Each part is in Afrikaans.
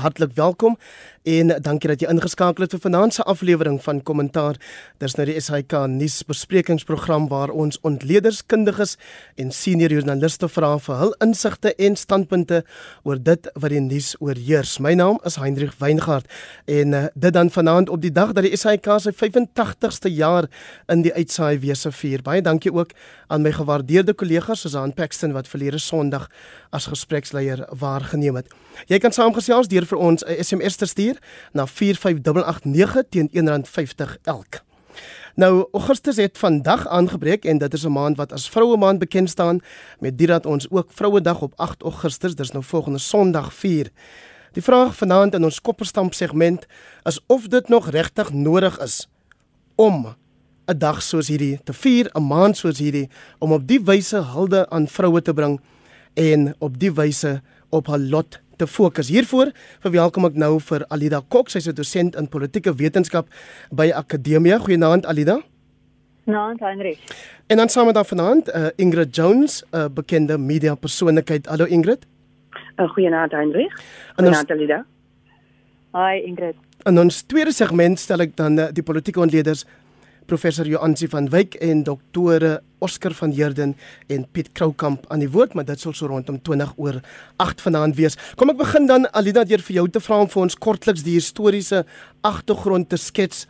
Hartlik welkom en dankie dat jy ingeskakel het vir vanaand se aflewering van Kommentaar. Dis nou die SAK nuusbesprekingsprogram waar ons ontleeders, kundiges en senior joernaliste vra vir hul insigte en standpunte oor dit wat die nuus oorheers. My naam is Hendrik Weingart en uh, dit dan vanaand op die dag dat die SAK sy 85ste jaar in die uitsaai wese vier. Baie dankie ook aan my gewaardeerde kollegas soos aan Paxton wat verlede Sondag as gespreksleier waargeneem het. Jy kan saamgesels deur vir ons 'n SMS te stuur na 45889 teen R1.50 elk. Nou Augustus het vandag aangebreek en dit is 'n maand wat as vroue maand bekend staan met dit dat ons ook Vrouedag op 8 Augustus, dis nou volgende Sondag vier. Die vraag vanaand in ons kopperstamp segment is of dit nog regtig nodig is om 'n dag soos hierdie te vier, 'n maand soos hierdie om op die wyse hulde aan vroue te bring en op die wyse op haar lot te fokus. Hiervoor verwelkom ek nou vir Alida Kok, sy's 'n dosent in politieke wetenskap by Akademia. Goeienaand Alida. Naand Henry. En dan saam met haar vanaand, uh, Ingrid Jones, 'n uh, bekende media persoonlikheid. Hallo Ingrid. Uh, Goeienaand Henry. Goeienaand Alida. Hi Ingrid. In ons tweede segment stel ek dan uh, die politieke ontleeders professor Joansi van Wyk en doktore Oscar van Heerden en Piet Kroukamp aan die woord, maar dit sal so rondom 20 oor 8 vanaand wees. Kom ek begin dan Alida deur vir jou te vra om vir ons kortliks die historiese agtergrond te skets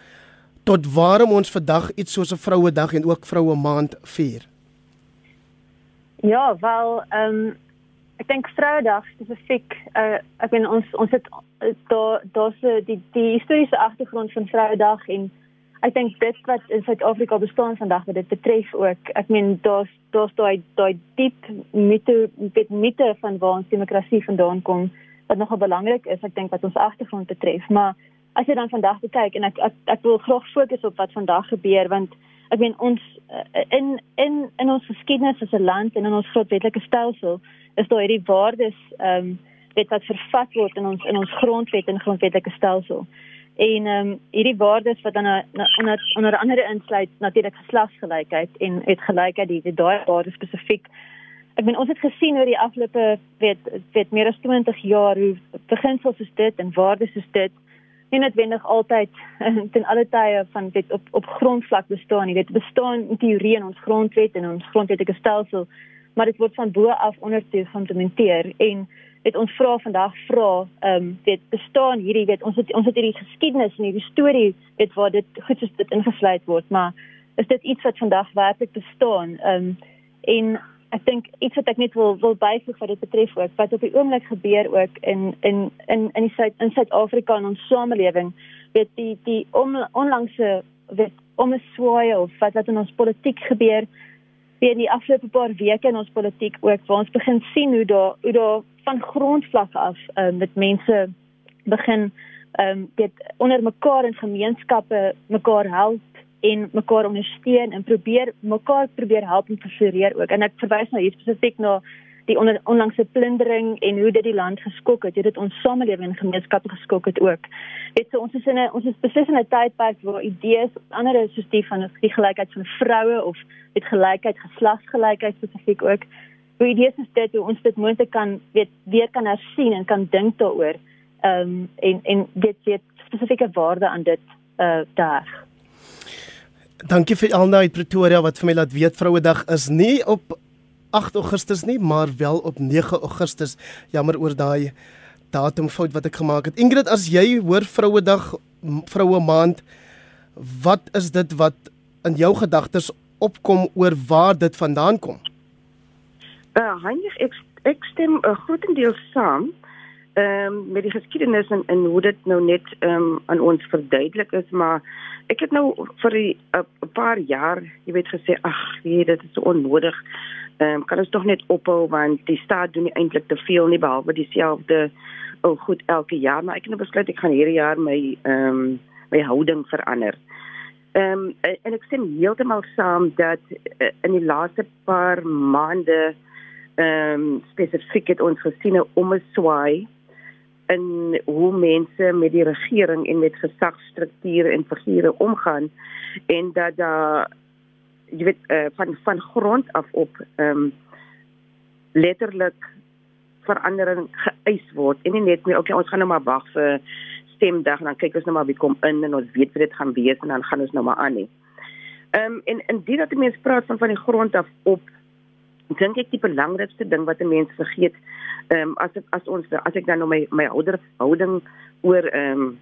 tot waarom ons vandag iets soos 'n vroue dag en ook vroue maand vier. Ja, wel ehm um, ek dink Vrouedag spesifiek uh, ek bedoel ons ons het uh, daar daar's die die historiese agtergrond van Vrouedag en ek dink dit wat in Suid-Afrika bestaan vandag wat dit betref ook ek meen daar's daar's daai daai diep mite met mite van waar ons demokrasie vandaan kom wat nogal belangrik is ek dink wat ons agtergrond betref. Maar as jy dan vandag kyk en ek, ek ek wil graag fokus op wat vandag gebeur want ek meen ons in in in ons geskiedenis as 'n land en in ons grondwetlike stelsel is daar hierdie waardes ehm um, wat vervat word in ons in ons grondwet en grondwetlike stelsel en ehm um, hierdie waardes wat dan onder onder andere insluit natuurlik geslagsgelykheid en het gelykheid die daai waardes spesifiek ek bedoel ons het gesien oor die afgelope weet weet meer as 20 jaar hoe beginsels soos dit en waardes soos dit nie noodwendig altyd ten alle tye van dit op op grondvlak bestaan nie. Dit bestaan in teorie in ons grondwet en ons grondwetlike stelsel maar dit word van bo af onder te geïmplementeer. En weet ons vra vandag vra ehm um, weet bestaan hierdie weet ons het ons het hierdie geskiedenis en hierdie storie weet waar dit goed soos dit ingesluit word maar is dit iets wat vandag werklik bestaan? Ehm um, en ek dink iets wat ek net wil wil byvoeg wat dit betref ook wat op die oomblik gebeur ook in in in in die Suid in Suid-Afrika en ons samelewing weet die die om, onlangse weet om 'n swaai of wat wat in ons politiek gebeur weer die afgelope paar weke in ons politiek ook waar ons begin sien hoe daar hoe daar van grondvlak af um, met mense begin ehm um, dit onder mekaar in gemeenskappe mekaar help en mekaar ondersteun en probeer mekaar probeer help en floreer ook en ek verwys nou hier spesifiek na die onder, onlangse plundering en hoe dit die land geskok het, dit ons samelewing en gemeenskappe geskok het ook. Dit so ons is in 'n ons is beslis in 'n tydperk waar idees ander soos die van die gelykheid van vroue of dit gelykheid geslagsgelykheid spesifiek ook hoe idees is dit hoe ons dit moontlik kan weet weer kan hersien en kan dink daaroor. Ehm um, en en dit weet spesifieke waarde aan dit uh daar. Dankie vir almal uit Pretoria wat vir my laat weet Vrouedag is nie op 8 Augustus nie, maar wel op 9 Augustus. Jammer oor daai datum fout wat ek gemaak het. Ingrid, as jy hoor Vrouedag, Vroue Maand, wat is dit wat in jou gedagtes opkom oor waar dit vandaan kom? Uh, Heinrich, ek ek stem uh, grootendeels saam ehm um, met die geskiedenis en en hoe dit nou net ehm um, aan ons verduidelik is, maar ek het nou vir 'n uh, paar jaar, jy weet gesê, ag, nee, dit is so onnodig. Ehm um, kan ons tog net ophou want die staat doen nie eintlik te veel nie behalwe dieselfde ou oh, goed elke jaar, maar ek het nou besluit ek gaan hierdie jaar my ehm um, my houding verander. Ehm um, en ek stem heeltemal saam dat uh, in die laaste paar maande ehm um, spesifiek het ons gesien 'n omswaai in hoe mense met die regering en met gesagsstrukture en figure omgaan en dat daar jy weet uh, van van grond af op ehm um, letterlik verandering vereis word en nie net meer okay ons gaan nou maar wag vir stemdag en dan kyk ons nou maar wie kom in en ons weet wat dit gaan wees en dan gaan ons nou maar aan nie. Ehm um, en indien dat mense praat van van die grond af op dink ek die belangrikste ding wat 'n mens vergeet ehm um, as ek, as ons as ek dan nou my my ouer houding oor ehm um,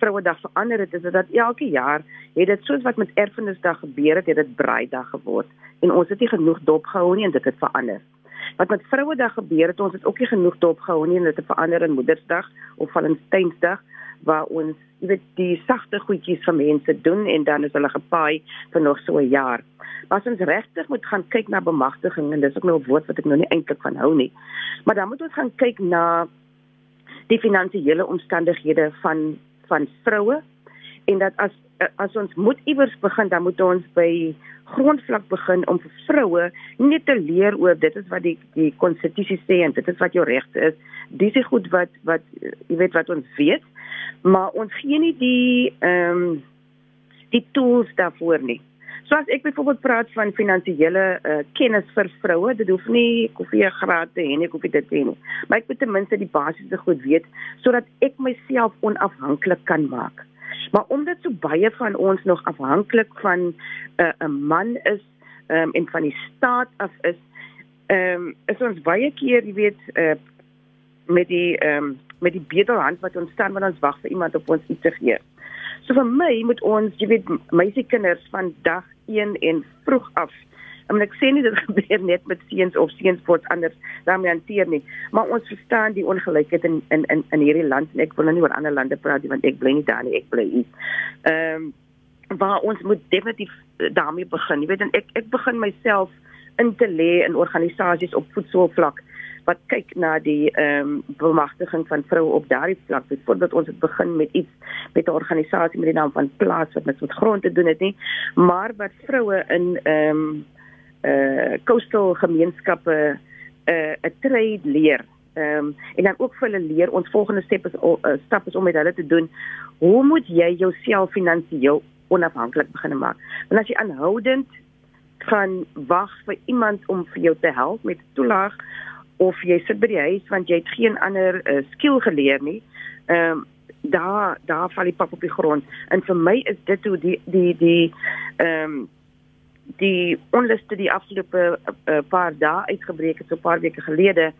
Vrouedag verander het is dat elke jaar het dit soos wat met Erfenisdag gebeur het, het dit Braaidag geword en ons het nie genoeg dop gehou nie en dit het verander. Wat met Vrouedag gebeur het, ons het ook nie genoeg dop gehou nie en dit het verander in Moedersdag of Valentynsdag waar ons jy weet die sagte goedjies vir mense doen en dan is hulle gepaai vir nog so 'n jaar. Maar as ons regtig moet gaan kyk na bemagtiging en dis ook nou 'n woord wat ek nou nie eintlik van hou nie. Maar dan moet ons gaan kyk na die finansiële omstandighede van van vroue en dat as as ons moet iewers begin dan moet ons by grondvlak begin om vir vroue net te leer oor dit is wat die die konstitusie sê en dit is wat jou regte is. Dis is goed wat wat jy weet wat ons weet maar ons gee nie die ehm um, die tools daarvoor nie. So as ek byvoorbeeld praat van finansiële uh, kennis vir vroue, dit hoef nie koffie graad te hê nie, koffie dit hê nie. Maar ek moet ten minste die basiese goed weet sodat ek myself onafhanklik kan maak. Maar omdat so baie van ons nog afhanklik van eh, 'n uh, man is um, en van die staat af is, ehm um, is ons baie keer, jy weet, uh, met die ehm um, met die bedelhand wat ons staan wanneer ons wag vir iemand op ons iets te gee. So vir my moet ons, jy weet, meisiekinders van dag 1 en vroeg af Ek moet sê nie dit gebeur net met seuns of seuns word anders daarmee hanteer nie, maar ons verstaan die ongelykheid in in in in hierdie land en ek wil nou nie oor ander lande praat nie want ek bly nie daar nie, ek bly hier. Ehm um, waar ons moet definitief daarmee begin. Jy weet en ek ek begin myself in te lê in organisasies op voetsoolvlak wat kyk na die ehm um, bemagtiging van vroue op daardie vlak. Byvoorbeeld ons het begin met iets met 'n organisasie met die naam van Plaas wat met met grond te doen het nie, maar wat vroue in ehm um, eh uh, coastal gemeenskappe 'n uh, 'n trade leer. Ehm um, en dan ook vir hulle leer ons volgende stap is uh, stap is om met hulle te doen. Hoe moet jy jouself finansiëel onafhanklik begin maak? Want as jy aanhoudend gaan wag vir iemand om vir jou te help met toelaag of jy sit by die huis want jy het geen ander uh, skill geleer nie. Ehm um, daar daar val die pap op die grond. En vir my is dit hoe die die die ehm um, die onluste die afgelope uh, paar dae uitgebreek het so 'n paar weke gelede.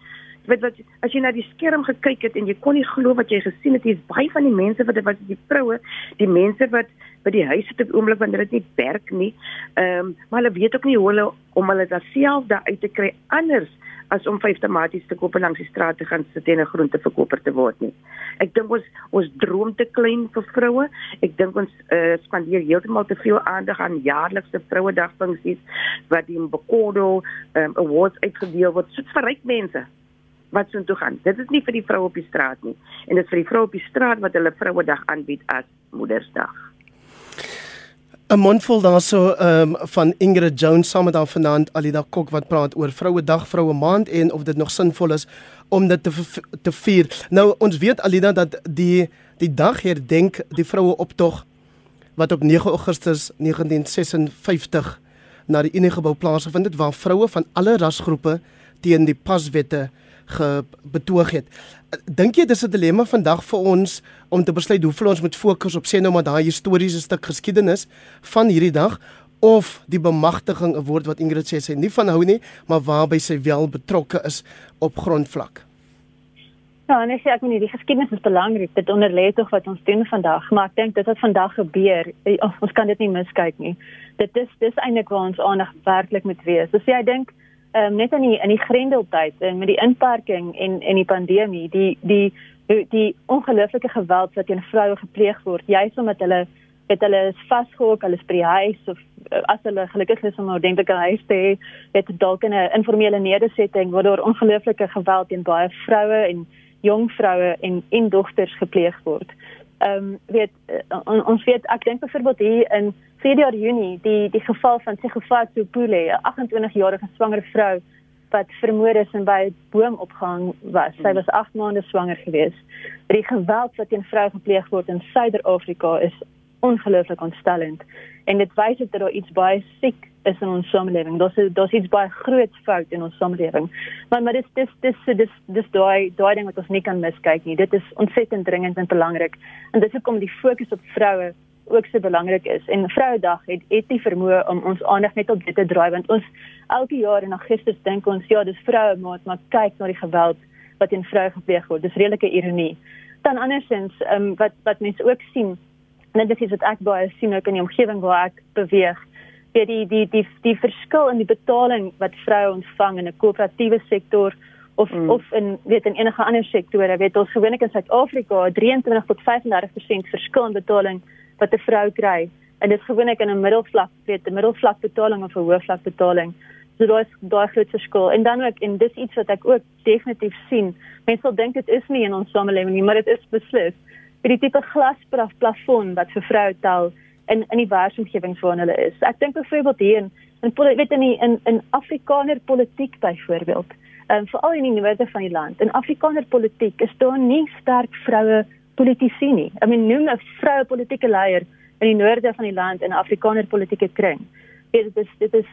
Jy weet wat as jy na die skerm gekyk het en jy kon nie glo wat jy gesien het, hier's baie van die mense wat wat die vroue, die mense wat by die huis sit op oomblik wanneer dit nie werk nie. Ehm um, maar hulle weet ook nie hoe hulle om hulle self daar uit te kry anders as om vyf tomaties te koop langs die straat te gaan sit en 'n groenteverkoper te word nie. Ek dink ons ons droom te klein vir vroue. Ek dink ons uh, spandeer heeltemal te veel aandag aan jaarlikse vrouedag funksies wat die Bokodo um, awards uitgedeel word so vir ryk mense wat so toe gaan. Dit is nie vir die vroue op die straat nie en dit is vir die vroue op die straat wat hulle vrouedag aanbied as Moedersdag. 'n mondvol daarso um, van Ingrid Jones saam met haar vanaand Alida Kok wat praat oor Vroue Dag, Vroue Maand en of dit nog sinvol is om dit te te vier. Nou ons weet Alida dat die die dag herdenk die vroue optog wat op 9 Augustus 1956 na die Unie gebou plaasgevind het waar vroue van alle rasgroepe teen die paswette betoog het. Dink jy dis 'n dilemma vandag vir ons om te besluit hoeveel ons moet fokus op sê nou maar daai historiese stuk geskiedenis van hierdie dag of die bemagtiging 'n woord wat Ingrid sê sy nie van hou nie, maar waarby sy wel betrokke is op grondvlak? Ja, en ek sê ek meen die geskiedenis is belangrik. Dit onderlê tog wat ons doen vandag, maar ek dink dit wat vandag gebeur, eh, ons kan dit nie miskyk nie. Dit is dis eintlik waar ons aandag werklik moet wees. So sê ek dink um, net in die in die grendeltyd en met die inperking en en die pandemie die die die, die ongelooflike geweld wat teen vroue gepleeg word juis omdat hulle het hulle is vasgehok hulle is by die huis of uh, as hulle gelukkig is om 'n ordentlike huis te hê het dalk 'n informele nedersetting waar daar ongelooflike geweld teen baie vroue en jong vroue en en dogters gepleeg word ehm um, weet uh, on, ons weet ek dink byvoorbeeld hier in Februarie Junie die die geval van Segofatu Pule 'n 28-jarige swanger vrou wat vermoor is en by 'n boom opgehang was. Sy was 8 maande swanger gewees. Die geweld wat teen vroue gepleeg word in Suider-Afrika is ongelooflik ontstellend en dit wys dat daar iets baie siek is in ons samelewing. Daar's daar's iets baie groot fout in ons samelewing. Maar maar dis dis dis dis dis daai daai ding wat ons nie kan miskyk nie. Dit is ontsettend dringend en belangrik. En dis hoekom die fokus op vroue ook so belangrik is. En Vrouedag het het nie vermoë om ons aandag net op dit te draai want ons elke jaar in Augustus dink ons ja, dis vroue maat, maar kyk na die geweld wat teen vroue gepleeg word. Dis redelike ironie. Dan andersins, ehm um, wat wat mense ook sien, en dit is wat ek baie sien ook in die omgewing waar ek beweeg, weet die die die die verskil in die betaling wat vroue ontvang in 'n koöperatiewe sektor of mm. of in weet in enige ander sektore, weet ons gewoonlik in Suid-Afrika 23 tot 35% verskil in betaling wat 'n vrou kry en dit is gewoonlik in 'n middelvlak weet 'n middelvlak betaling of 'n hoëvlak betaling. So daar is daai groot verskil. En dan ook en dis iets wat ek ook definitief sien. Mense sal dink dit is nie in ons samelewing nie maar dit is beslis. Vir die tipe glaspraf plafon wat vir vroue tel in in die werksomgewings waar hulle is ek dink byvoorbeeld hier in in weet in die, in in Afrikaner politiek byvoorbeeld um, veral in die noorde van die land in Afrikaner politiek is daar nie sterk vroue politici nie. I mean noem 'n vroue politieke leier in die noorde van die land in 'n Afrikaner politieke kring. Dit is dit is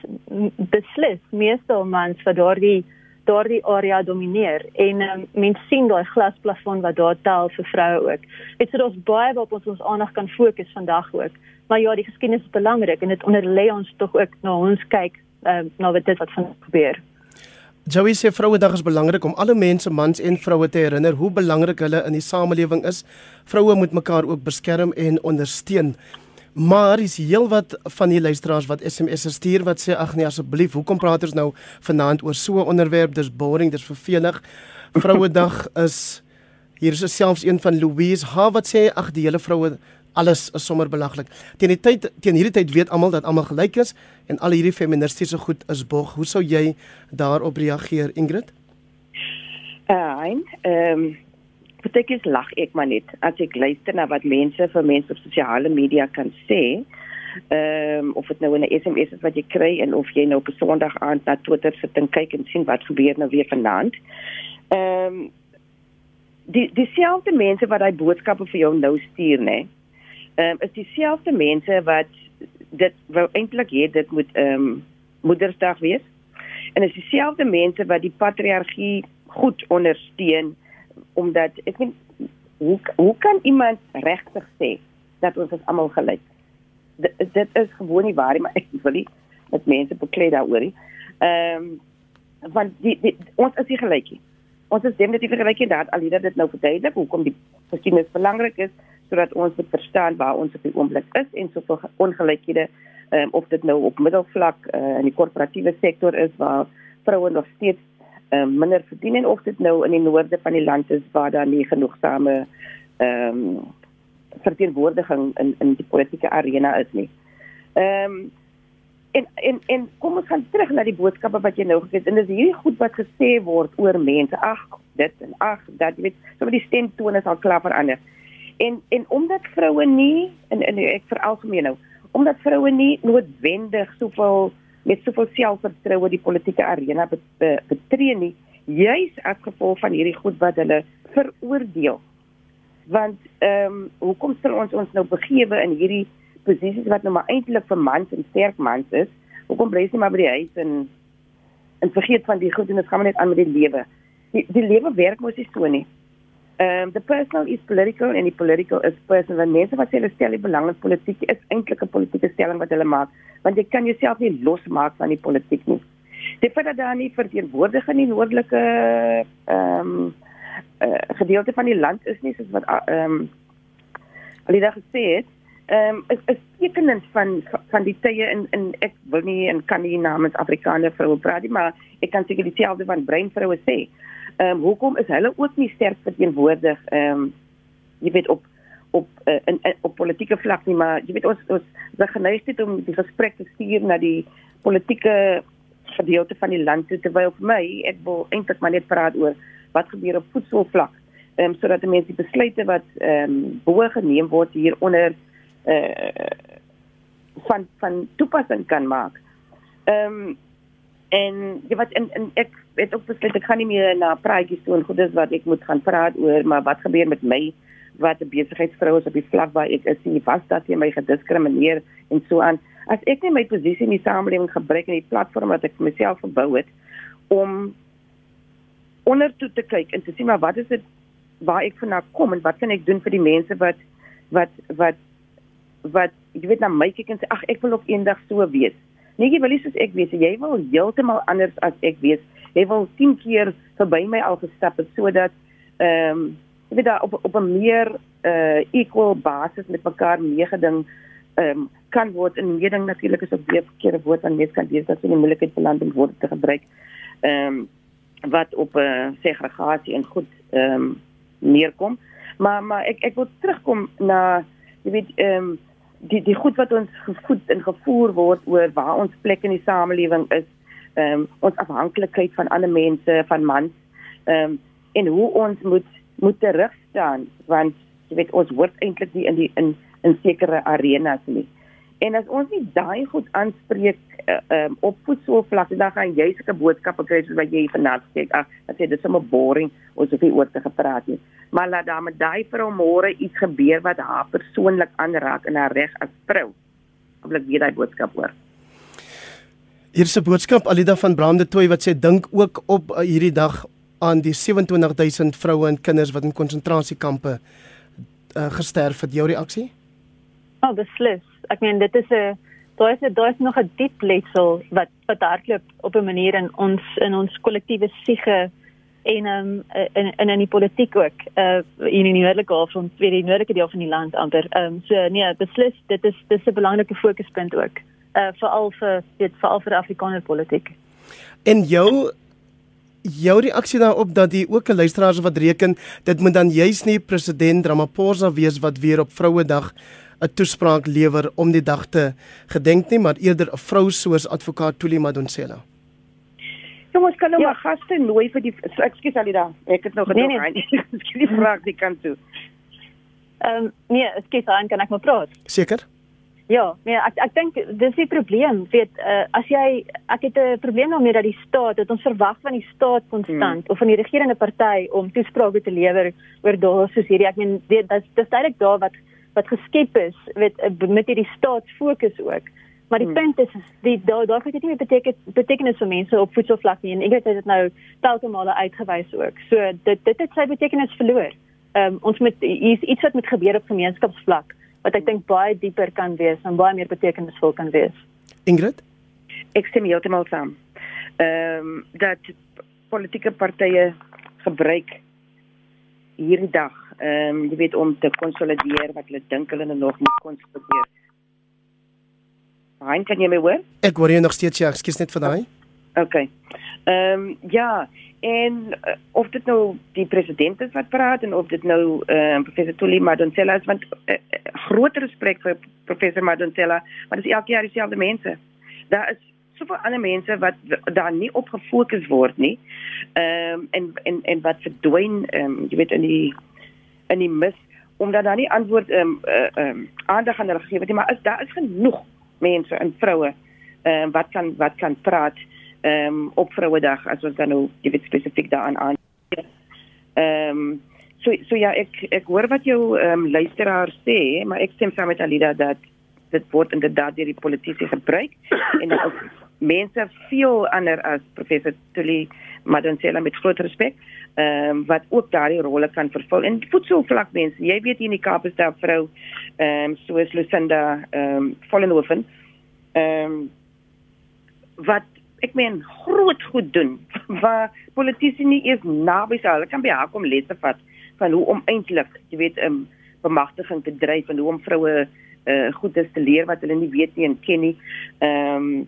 beslis meestal mans wat daardie daardie area domineer en um, mense sien daai glasplafon wat daar tel vir vroue ook. Dit sê ons baie waarop ons ons aandag kan fokus vandag ook. Maar ja, die geskiedenis is belangrik en dit onderlê ons tog ook na ons kyk um, na wat dit wat van gebeur. Joey sê Vrouedag is belangrik om alle mense, mans en vroue te herinner hoe belangrik hulle in die samelewing is. Vroue moet mekaar ook beskerm en ondersteun. Maar is heelwat van die luisteraars wat SMS stuur wat sê ag nee asseblief, hoekom praat ons nou vanaand oor so 'n onderwerp? Dis boring, dis vervelig. Vrouedag is hier is selfs een van Louise Ha wat sê ag die hele vroue alles is sommer belaglik. Teen die tyd teen hierdie tyd weet almal dat almal gelyk is en al hierdie feministiese goed is bog. Hoe sou jy daarop reageer, Ingrid? Uh, ehm um, is lag ek maar net as ek luister na wat mense vir mense op sosiale media kan sê. Ehm um, of dit nou 'n SMS is wat jy kry en of jy nou op 'n Sondag aand na Twitter sit en kyk en sien wat gebeur nou weer vanaand. Ehm um, die dieselfde mense wat daai boodskappe vir jou nou stuur nê. Nee, ehm um, is dieselfde mense wat dit wou eintlik hê dit moet ehm um, Moedersdag wees. En is dieselfde mense wat die patriargie goed ondersteun omdat ek weet hoe hoe kan iemand regtig sê dat ons is almal gelyk? Dit, dit is gewoon nie waar nie, maar ek wil nie met mense beklei daaroor nie. Ehm um, want die, die ons is nie gelyk nie. Ons is definitief gelyk en dat alhoewel dit nou verduidelik hoekom die geskiedenis belangrik is sodat ons moet verstaan waar ons op die oomblik is en soveel ongelykhede um, of dit nou op middelvlak uh, in die korporatiewe sektor is waar vroue nog steeds um, minder verdien en of dit nou in die noorde van die land is waar daar nie genoegsame ehm um, verteenwoordiging in in die politieke arena is nie. Ehm um, en en en kom ons gaan terug na die boodskappe wat jy nou gekry het en dis hierdie goed wat gesê word oor mense ag dit en ag dat jy weet sommer die stemtone sal klaar verander. En en omdat vroue nie en, en ek veralgemeen nou, omdat vroue nie noodwendig soveel met soveel selfvertroue die politieke arena betree nie, juis as gevolg van hierdie goed wat hulle veroordeel. Want ehm um, hoekom sal ons ons nou begewe in hierdie posisies wat nou maar eintlik vir mans en sterk mans is? Hoekom bly jy maar by die huis en en vergeet van die goed en dit gaan net aan met die lewe. Die die lewe werk mos nie so nie. Um the personal is political and the political is personal. En mense wat sê hulle stel die belang in politiek is eintlik 'n politieke stelling wat hulle maak, want jy kan jouself nie losmaak van die politiek nie. Dit feit dat daar nie verteenwoordiging in die noordelike ehm um, uh, gedeelte van die land is nie soos wat ehm um, al die dag gesê het, ehm um, is tekenend van van die tye in in ek wil nie en kan nie namens Afrikaner vroue praat nie, maar ek kan seker dieselfde van breinvroue sê ehm um, hoekom is hulle ook nie sterk verteenwoordig ehm um, jy weet op op uh, in, in op politieke vlak nie maar jy weet ons ons is geneig het om die gesprek te stuur na die politieke gedeelte van die land toe terwyl vir my ek wil eintlik maar net praat oor wat gebeur op voedselvlak ehm um, sodat die mense besluite wat ehm um, bo geneem word hier onder eh uh, van van toepassing kan maak. Ehm um, en jy wat in, in ek het ook besluit ek gaan nie meer na praatjies toe en goedes wat ek moet gaan praat oor maar wat gebeur met my wat 'n besigheidsvrou is op die vlak waar ek is, jy was dat jy my gediskrimineer en so aan. As ek net my posisie in die samelewing gebruik en die platform wat ek vir myself gebou het om onder toe te kyk en te sien maar wat is dit waar ek vandaan kom en wat kan ek doen vir die mense wat wat wat wat jy weet na my kyk en sê ag ek wil ook eendag so wees. Nee, jy wil nie soos ek wees, jy wil heeltemal anders as ek wees. Jy wil 10 keer verby my al gestap het sodat ehm um, jy weet daar op op 'n meer uh equal basis met mekaar meegeding ehm um, kan word en meeding natuurlik is op die verkeerde woord aan mens kan wees dat 'n moeilikheid beland om woorde te gebruik. Ehm um, wat op 'n uh, segregasie en goed ehm um, neerkom. Maar maar ek ek wil terugkom na jy weet ehm um, die die goed wat ons gevoed en gevoer word oor waar ons plek in die samelewing is, ehm um, ons afhanklikheid van ander mense, van mans, ehm um, en hoe ons moet moet terug staan want jy weet ons word eintlik nie in die in in sekere arenas nie. En as ons nie daai goed aanspreek uh, um, op voetsoorvlak dan gaan jy sulke boodskappe kry soos wat jy vanaand sê. Ag, dat sê dis sommer boring ons het nie oor te gepraat nie. Maar laat dan met daai vrou môre iets gebeur wat haar persoonlik aanraak in haar reg as vrou. Ek wil weer daai boodskap hoor. Hier is 'n boodskap Alida van Brande Toy wat sê dink ook op uh, hierdie dag aan die 27000 vroue en kinders wat in konsentrasiekampe uh, gesterf het. Jou reaksie? Oh, beslis. Ek meen dit is 'n daar is daar is nog 'n diep letsel wat wat hardloop op 'n manier in ons in ons kollektiewe siege en um, in in in die politiek ook uh in die noordelike halfrond weer die noordelike deel van die land amper. Ehm um, so nee, beslis dit is dis 'n belangrike fokuspunt ook. Uh veral vir veral vir Afrikaner politiek. En jou jou reaksie daarop dat die ook 'n luisteraars wat reken dit moet dan juis nie president Ramaphosa wees wat weer op Vrouedag 'n toespraak lewer om die dag te gedenk nie, maar eerder 'n vrou soos advokaat Tuli Madonsela. Kom ons kan nou ja. maar gaste nooi vir die ekskuus Alida. Ek het nog gedoen. Nee, nee. Ek skryf vrae die kant toe. Ehm um, nee, ekskuus, kan ek maar praat? Seker. Ja, nee, ek ek dink dis die probleem. Weet, uh, as jy ek het 'n probleem daarmee dat die staat, dat ons verwag van die staat konstant hmm. of van die regerende party om toesprake te lewer oor dae soos hierdie. Ek meen dit dis dis duidelik daar wat wat geskep is weet eh, met hierdie staatsfokus ook. Maar die hmm. punt is die daar daar het dit nie beteken betekenis vir mense op voedselvlak nie en ek weet dit nou telke male uitgewys ook. So dit dit het sy betekenis verloor. Ehm um, ons moet hier's iets wat moet gebeur op gemeenskapsvlak wat ek dink baie dieper kan wees en baie meer betekenisvol kan wees. Ingrid? Ek stem heeltemal saam. Ehm um, dat politieke partye gebruik hierdie dag ehm um, jy weet om te konsolideer wat hulle dink hulle nog moet konsolideer. Hein, kan jy my hoor? Ek hoor jy nog steeds, ja, ekskuus net vir daai. OK. Ehm um, ja, en uh, of dit nou die president is wat praat en of dit nou ehm uh, professor Tuli Madonsela is want uh, groot respek vir professor Madonsela, maar dis elke jaar dieselfde mense. Daar is soveel ander mense wat daar nie op gefokus word nie. Ehm um, en en en wat verdwyn ehm um, jy weet in die in die mis omdat daar nie antwoord ehm um, ehm uh, um, aandag aan hulle gegee word nie, maar is daar is genoeg mense en vroue ehm um, wat kan wat kan praat ehm um, op Vrouedag as ons dan nou jy weet spesifiek daaraan aan. Ehm um, so so ja ek ek hoor wat jou ehm um, luisteraar sê, maar ek stem saam met Alida dat dit word inderdaad deur die politici gebruik en ook mense veel ander as professor Tuli Madonsela met groot respek ehm um, wat ook daardie rolle kan vervul. En voedselvlak mense, jy weet hier in die Kaap is daar vrou ehm um, soos Lucinda ehm um, Vollenhoven ehm um, wat ek meen groot goed doen waar politici nie eens naby sou hulle kan by haar kom lesse vat van hoe om eintlik jy weet 'n um, bemagtiging te dryf en hoe om vroue uh, goed te leer wat hulle nie weet nie en ken nie. Ehm um,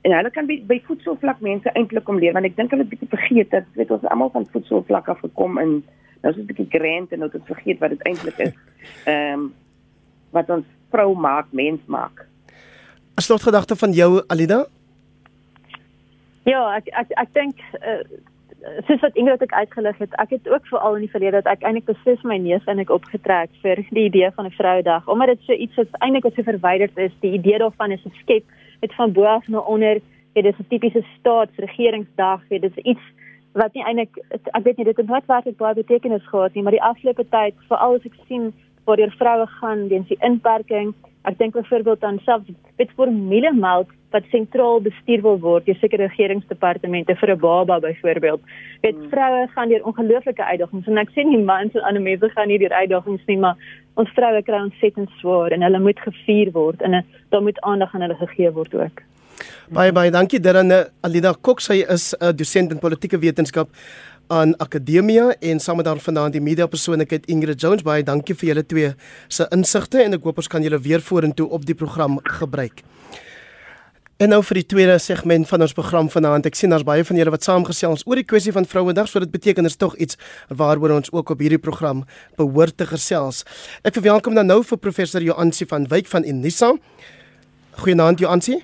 en hulle kan by, by voedselvlak mense eintlik om leer want ek dink hulle het bietjie vergeet dat weet ons almal van voedselvlak af gekom en nou is dit 'n bietjie grand en nou het vergeet wat dit eintlik is. Ehm um, wat ons vrou maak, mens maak. As tot gedagte van jou Alida, Ja, ek ek ek dink uh, soos wat Ingrid ook uitgelig het, ek het ook veral in die verlede dat ek eintlik beslis my neus en ek opgetrek vir die idee van 'n vrouedag, omdat dit so iets wat eintlik wat so verwyderd is, die idee daarvan is geskep met van bo af na onder, dit is 'n tipiese staatsregeringsdag, dit is iets wat nie eintlik ek weet nie dit het nooit werklik baie betekenis gehad nie, maar die afgelope tyd, veral as ek sien waar die vroue gaan weens die inperking, ek dink byvoorbeeld aan selfs wit formulemelk wat sentraal bestuur wil word deur sekere regeringsdepartemente vir 'n baba byvoorbeeld. Weet hmm. vroue gaan deur ongelooflike uitdagings en ek sê nie mans en ander mense gaan nie deur uitdagings nie, maar ons vroue kry ontsettend swaar en hulle moet gevier word en daar moet aandag aan hulle gegee word ook. Baie baie dankie Darren Alida Kok sy is 'n dosent in politieke wetenskap aan Akademia en saam met haar vanaand die media persoonlikheid Ingrid Jones baie dankie vir julle twee se insigte en ek hoop ons kan julle weer vorentoe op die program gebruik. En nou vir die tweede segment van ons program vanaand. Ek sien daar's baie van julle wat saamgesels oor die kwessie van Vrouedag, so dit beteken is tog iets waaroor ons ook op hierdie program behoort te gesels. Ek verwelkom dan nou vir professor Joansi van Wyk van Unisa. Goeienaand Joansi.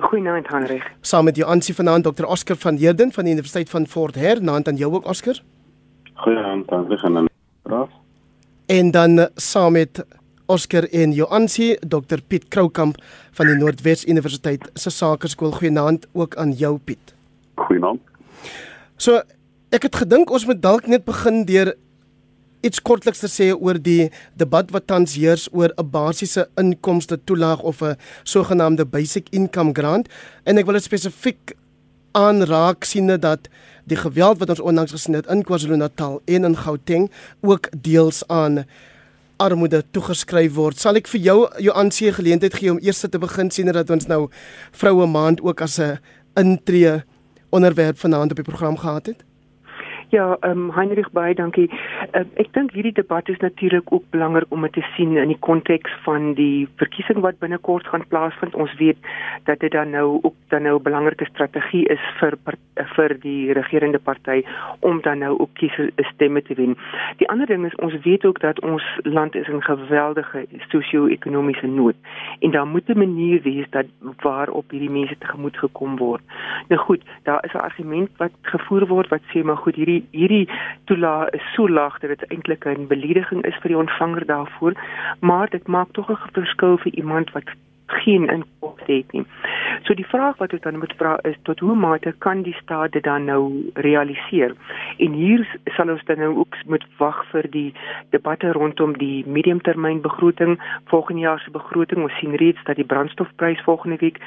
Goeienaand Henrik. Saam met Joansi vanaand Dr. Oscar van Heerden van die Universiteit van Fort Hare. Naand aan jou ook Oscar. Goeienaand, dankie aan hulle. En dan saam met Oscar en Joansi, Dr Piet Kroukamp van die Noordwes Universiteit se Sakeskool. Goeienaand ook aan jou Piet. Goeienaand. So, ek het gedink ons moet dalk net begin deur iets kortliks te sê oor die debat wat tans heers oor 'n basiese inkomste toelaag of 'n sogenaamde basic income grant en ek wil dit spesifiek aanraak siene dat die geweld wat ons onlangs gesien het in KwaZulu-Natal en in Gauteng ook deels aan armoede toegeskryf word. Sal ek vir jou jou aansee geleentheid gee om eers te begin sien dat ons nou vroue maand ook as 'n intree onderwerp vanaand op die program gehad het? Ja, ehm um, Heinrich baie dankie. Uh, ek dink hierdie debat is natuurlik ook belangrik om dit te sien in die konteks van die verkiesing wat binnekort gaan plaasvind. Ons weet dat dit dan nou ook dan nou 'n belangrike strategie is vir vir die regerende party om dan nou ook kies stemme te wen. Die ander ding is ons weet ook dat ons land is in geweldige sosio-ekonomiese nood en daar moet 'n manier wees dat waarop hierdie mense tegemoet gekom word. Nou goed, daar is 'n argument wat gevoer word wat sê maar goed hierdie hierdie toelaag is so laag dat dit eintlik 'n belediging is vir die ontvanger daarvoor, maar dit maak tog 'n verskil vir iemand wat geen inkomste het nie. So die vraag wat ons dan moet vra is tot hoe mate kan die staat dit dan nou realiseer? En hier sal ons dan nou ook moet wag vir die debatte rondom die mediumtermynbegroting, volgende jaar se begroting. Ons sien reeds dat die brandstofprys volgende week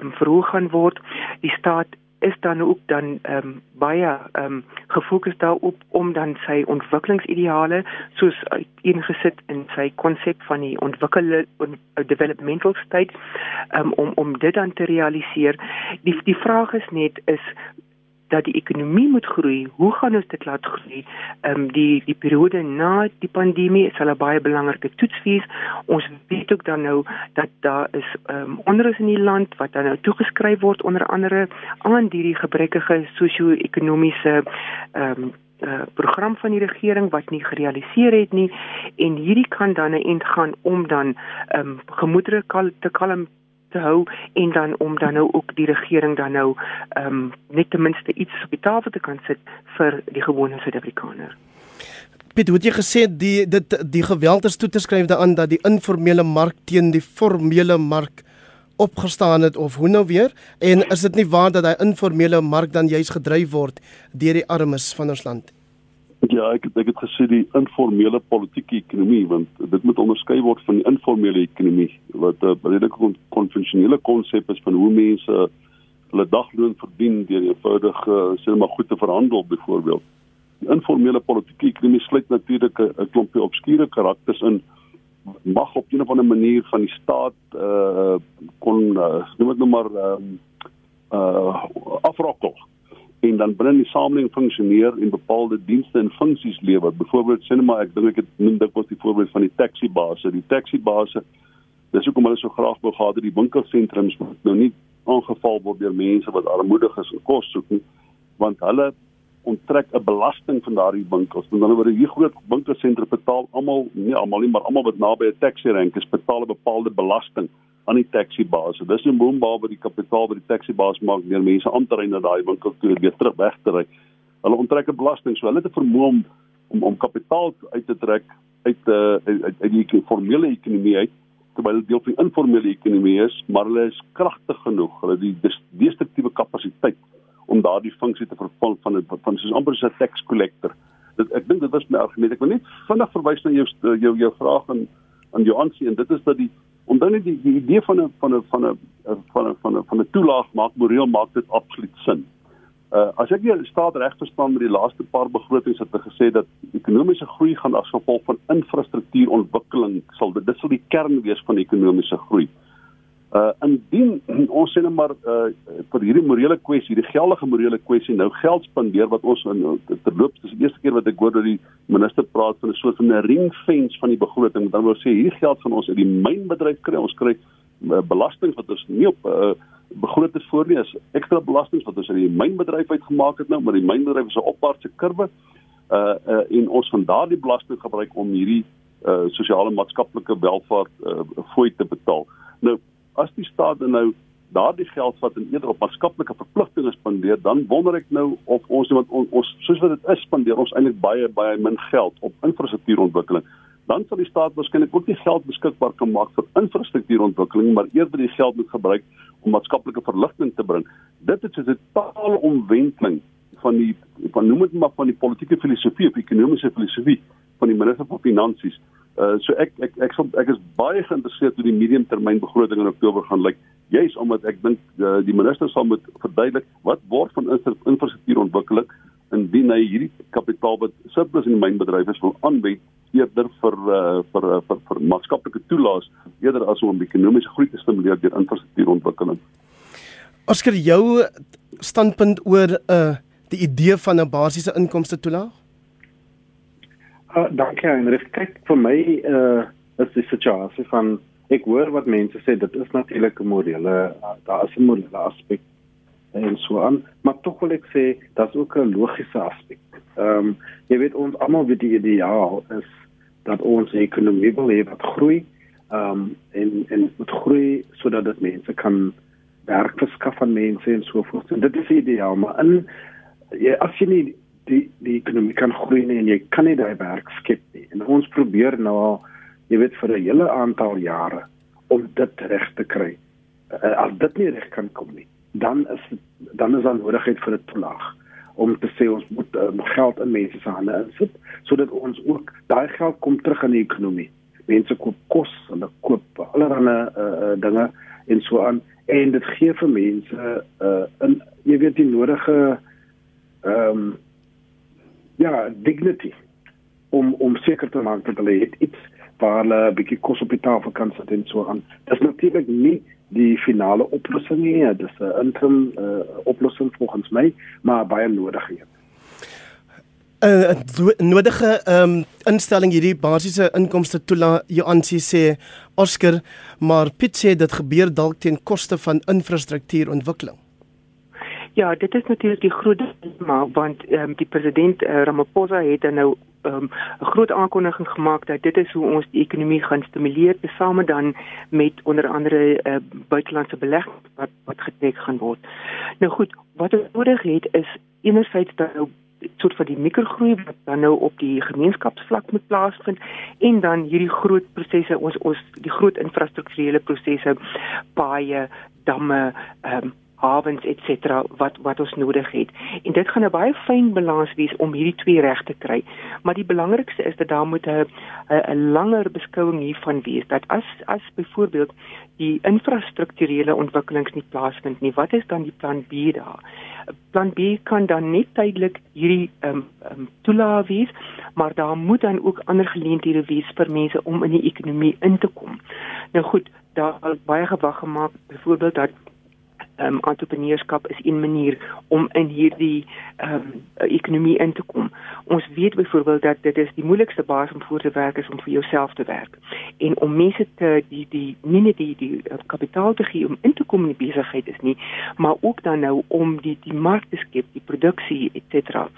um, verhoog gaan word. Die staat is dan ook dan ehm um, baie ehm um, gefokus daarop om dan sy ontwikkelingsideale soos ingesit in sy konsep van die ontwikkelde developmental state um, om om dit dan te realiseer. Die die vraag is net is dat die ekonomie moet groei. Hoe gaan ons dit laat groei? Ehm um, die die periode na die pandemie sal 'n baie belangrike toets wees. Ons weet ook dan nou dat daar is ehm um, onderus in die land wat dan nou toegeskryf word onder andere aan hierdie gebrekkige sosio-ekonomiese ehm um, uh, program van die regering wat nie gerealiseer het nie en hierdie kan dan 'n end gaan om dan ehm um, gemoedere kal te kalm te hou en dan om dan nou ook die regering dan nou ehm um, net ten minste iets op die tafel te kan sit vir die gewone Suid-Afrikaner. Piet, het jy gesê die dit die geweld is toe te skryf daaraan dat die informele mark teen die formele mark opgestaan het of hoe nou weer en is dit nie waar dat daai informele mark dan juis gedryf word deur die armes van ons land? Ja, ek ek het gesê die informele politieke ekonomie want dit moet onderskei word van die informele ekonomie wat 'n redelike konvensionele konsep is van hoe mense hulle dagloon verdien deur eenvoudige sê maar goed te verhandel byvoorbeeld. Die informele politieke ekonomie sluit natuurlik 'n klompie obskure karakters in mag op 'n of ander manier van die staat uh kon uh, noem dit nou maar uh, uh afrokkel en dan binne die samelewing funksioneer en bepaalde dienste en funksies lewer. Byvoorbeeld sê net maar ek dink ek het noem dit was die voorbeeld van die taxi base. Die taxi base dis hoekom hulle so graag wil gehad het die winkelsentrums moet nou nie aangeval word deur mense wat armoedig is en kos soek nie, want hulle onttrek 'n belasting van daardie winkels. Met ander woorde, hier groot winkelsentrums betaal almal, nie almal nie, maar almal wat naby 'n taxi rank is, betaal 'n bepaalde belasting aan die taxi baas. Dis 'n boombaal wat die kapitaal wat die taxi baas maak deur mense aan te ry na daai winkel toe weer terug weg te ry. Hulle onttrek 'n belasting, so hulle het 'n vermoë om om, om kapitaal uit te trek uit uh, uit uit die formele ekonomie uit terwyl dit deel van die informele ekonomie is, maar hulle is kragtig genoeg. Hulle het die destruktiewe kapasiteit om daardie funksie te vervul van van, van soos amper so 'n tax collector. Dit ek dink dit was my argument. Ek wil net vinnig verwys na jou jou jou vraag aan aan jou aansien en dit is dat die omdat net die, die idee van 'n van 'n van 'n van 'n van 'n van 'n toelaag maak moreel maak dit absoluut sin. Uh as ek die staat reg verstaan met die laaste paar begrotings het hulle gesê dat ekonomiese groei gaan as gevolg van infrastruktuurontwikkeling sal dit sal die kern wees van ekonomiese groei. Uh indien ons sê net maar uh vir hierdie morele kwessie, hierdie geldige morele kwessie nou geld spandeer wat ons in terloops dis die eerste keer wat ek hoor dat die minister praat van 'n soort van 'n ringfence van die begroting, dan wil sê hierdie geld van ons uit die mynbedryf kry, ons kry uh, belasting wat ons nie op uh begroot is voor nie, is ekstra belasting wat ons uit die mynbedryf uitgemaak het nou, maar die mynbedryf is 'n opwaartse kurwe. Uh uh en ons van daardie belasting gebruik om hierdie uh sosiale maatskaplike welvaart uh fooi te betaal. Nou as die staat nou daardie geld vat en eerder op maatskaplike verpligtinge spandeer, dan wonder ek nou of ons want on, ons soos wat dit is spandeer ons eintlik baie baie min geld op infrastruktuurontwikkeling. Dan sal die staat waarskynlik ook nie geld beskikbaar kan maak vir infrastruktuurontwikkeling, maar eerder die geld moet gebruik om maatskaplike verligting te bring. Dit is 'n totale omwenteling van die van noem dit maar van die politieke filosofie of ekonomiese filosofie van die minister van finansies. Uh so ek ek ek ek, ek is baie geïnteresseerd hoe die mediumtermynbegroting in Oktober gaan lyk. Juis omdat ek dink uh, die minister sal moet verduidelik wat word van infrastruktuurontwikkeling indien hy hierdie kapitaal wat surplus in die mynbedryf is wil aanwend eerder vir uh, vir uh, vir, vir maatskaplike toelaas eerder as om ekonomiese groei te stimuleer deur infrastruktuurontwikkeling. Oskar jou standpunt oor uh die idee van 'n basiese inkomste toelaag? Uh, dankie Heinrich. Kyk vir my uh is die situasie van ek hoor wat mense sê dit is natuurlik 'n morele daar is 'n morele aspek en so aan, maar tog wil ek sê daar's ook 'n logiese aspek. Ehm um, jy weet ons almal weet die ideaal is dat ons ekonomie wil hê wat groei ehm um, en en moet groei sodat dit mense kan werk verskaf aan mense en so voort. En dit is ideaal, maar in jy as jy nie die die ekonomie kan groei nie en jy kan nie daai werk skep nie. En ons probeer nou al jy weet vir 'n hele aantal jare om dit reg te kry. Uh, as dit nie reg kan kom nie, dan is dan is daar nodigheid vir 'n toelaag om te sê ons moet um, geld in mense se hande insit sodat ons ook daai geld kom terug in die ekonomie. Mense koop kos, hulle koop allerlei uh, dinge en so aan en dit gee vir mense uh, in jy weet die nodige ehm um, ja, dignity om om seker te maak dat hulle iets waar hulle 'n bietjie kos op die tafel kan sit en so aan. Dit is natuurlik nie die finale oplossing nie, dit is 'n interim uh, oplossing volgens my, maar baie nodig hier. 'n uh, nodige um, instelling hierdie basiese inkomste toela Joansi sê Oscar maar Piet sê dit gebeur dalk teen koste van infrastruktuurontwikkeling. Ja, dit is natuurlik die groot dilemma want ehm um, die president uh, Ramaphosa het nou ehm, 'n um, groot aankondiging gemaak dat dit is hoe ons die ekonomie gaan stimuleer tesame dan met onder andere uh, buitelandse belegging wat wat getrek gaan word. Nou goed, wat ons nodig het is enerzijds dan nou soort van die mikrogroei wat dan nou op die gemeenskapsvlak moet plaasvind en dan hierdie groot prosesse ons ons die groot infrastrukturele prosesse paaie damme ehm um, hawens et cetera wat wat ons nodig het. En dit gaan 'n baie fyn balans wees om hierdie twee reg te kry. Maar die belangrikste is dat daar moet 'n 'n langer beskouing hiervan wees dat as as byvoorbeeld die infrastrukturele ontwikkelings nie plaasvind nie, wat is dan die plan B daar? Plan B kan dan net tydelik hierdie ehm um, um, toelaat wees, maar daar moet dan ook ander geleenthede wees vir mense om in die ekonomie in te kom. Nou goed, daar baie gewag gemaak byvoorbeeld dat um, entrepreneurskap is een manier om in hierdie um, ekonomie in te kom. Ons weet byvoorbeeld dat dit is die moeilikste baas om voor te werk is om vir jouself te werk en om mense te die die nie net die die uh, kapitaal te gee om in te kom in die besigheid is nie, maar ook dan nou om die die mark te skep, die produksie et cetera.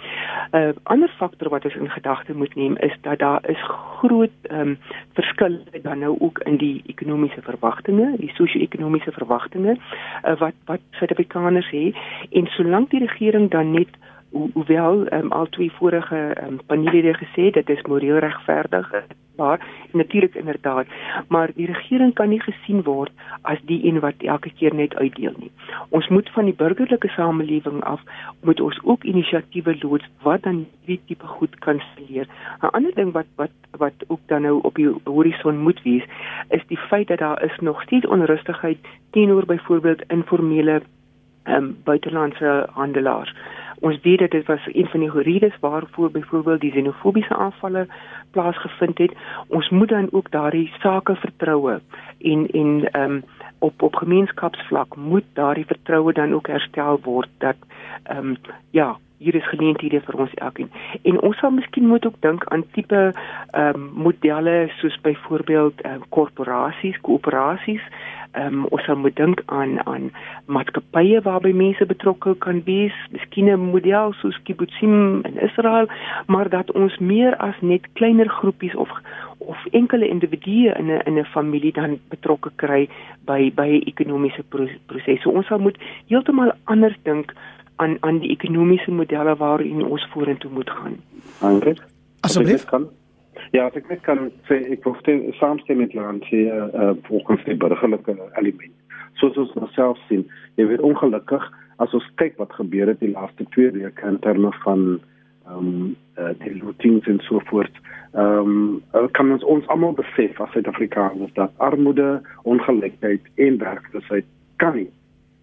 'n uh, Ander faktor wat ons in gedagte moet neem is dat daar is groot um, verskille dan nou ook in die ekonomiese verwagtinge, die sosio-ekonomiese verwagtinge uh, wat wat Suid-Afrikaners het en solank die regering dan net hoewel um, al twee vorige um, panele gesê dit is moreel regverdig maar natuurlik inderdaad maar die regering kan nie gesien word as die een wat elke keer net uitdeel nie. Ons moet van die burgerlike samelewing af moet ons ook inisiatiewe loods wat dan hierdie tipe goed kan stimuleer 'n ander ding wat wat wat ook dan nou op die horison moet wees is die feit dat daar is nog steeds onrustigheid teenoor byvoorbeeld informele ehm um, buitelandse handelaars Ons weet dat dit was een van die redes waarvoor byvoorbeeld die xenofobiese aanvalle plaasgevind het. Ons moet dan ook daardie sake vertroue en en ehm um, op op gemeenskapsvlak moet daardie vertroue dan ook herstel word dat ehm um, ja, hier is geleenthede vir ons elkeen. En ons sal miskien moet ook dink aan tipe ehm um, modelle soos byvoorbeeld ehm um, korporasies, koöperasies ehm um, ons sal moet dink aan aan maatskappye waarby mense betrokke kan wees, miskien 'n model soos kibbutzim in Israel, maar dat ons meer as net kleiner groepies of of enkele individue in 'n in 'n familie dan betrokke kry by by ekonomiese prosesse. Ons sal moet heeltemal anders dink aan aan die ekonomiese modelle waarin ons vorentoe moet gaan. Dankie. Asseblief. Ja, as ek net kan sê ek verstaan saamstem met Jan sê uh, volgens die burgerlike element. Soos ons nou self sien, jy weet ongelukkig as ons kyk wat gebeur het die laaste 2 weke in terme van ehm um, uh, die lootings en so voort. Ehm um, kan ons ons almal besef as Suid-Afrikaners dat armoede, ongelykheid en werkloosheid kan nie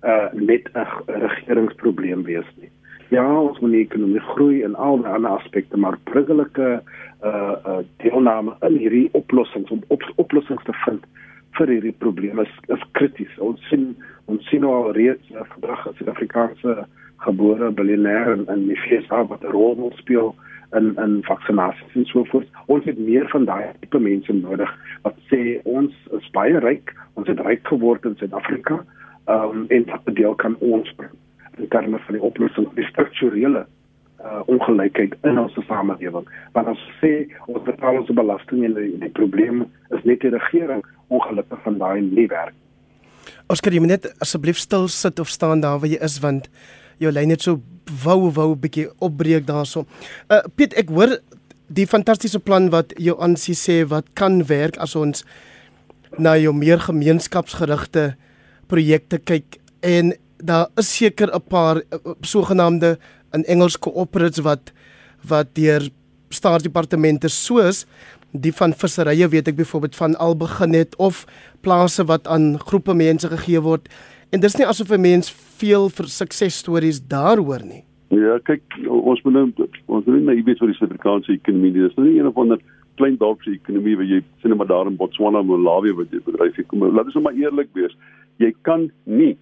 uh net 'n regeringsprobleem wees nie. Ja, ons moet die ekonomie groei en al die ander aspekte, maar burgerlike uh uh deelname in hierdie oplossings om op, oplossings te vind vir hierdie probleme is is krities. Ons sien ons sien al reeds uh, vandag as Suid-Afrikaanse gebore biljoenêr in in die FSA wat 'n rol moet speel in in vaksinasies en so voort. Ons het meer van daai tipe mense nodig wat sê ons is baie ryk, ons het ryk geword in Suid-Afrika. Ehm um, en wat deel kan ons bring in terme van die oplossing die strukturele uh, ongelykheid in ons samelewing. Want as sê ons betaal ons belasting en die, die probleem is net die regering ongelukkig van daai nie werk. Oskar, jy moet net asseblief stil sit of staan daar waar jy is want jou lyn net so wou wou 'n bietjie opbreek daarso. Uh Piet, ek hoor die fantastiese plan wat jou aansie sê wat kan werk as ons na jou meer gemeenskapsgerigte projekte kyk en daar is seker 'n paar uh, sogenaamde in Engels cooperatives wat wat deur staatsdepartemente soos die van visserye weet ek byvoorbeeld van al begin het of plase wat aan groepe mense gegee word en dis nie asof 'n mens veel vir suksesstories daaroor nie. Ja, kyk, ons moet nou ons moet net weet wat die Suid-Afrikaanse ekonomie is. Dis nou nie een of ander klein dorpse ekonomie wat jy sien maar daar in Botswana Malawi wat jy bedryf kom. Laat ons nou maar eerlik wees. Jy kan nie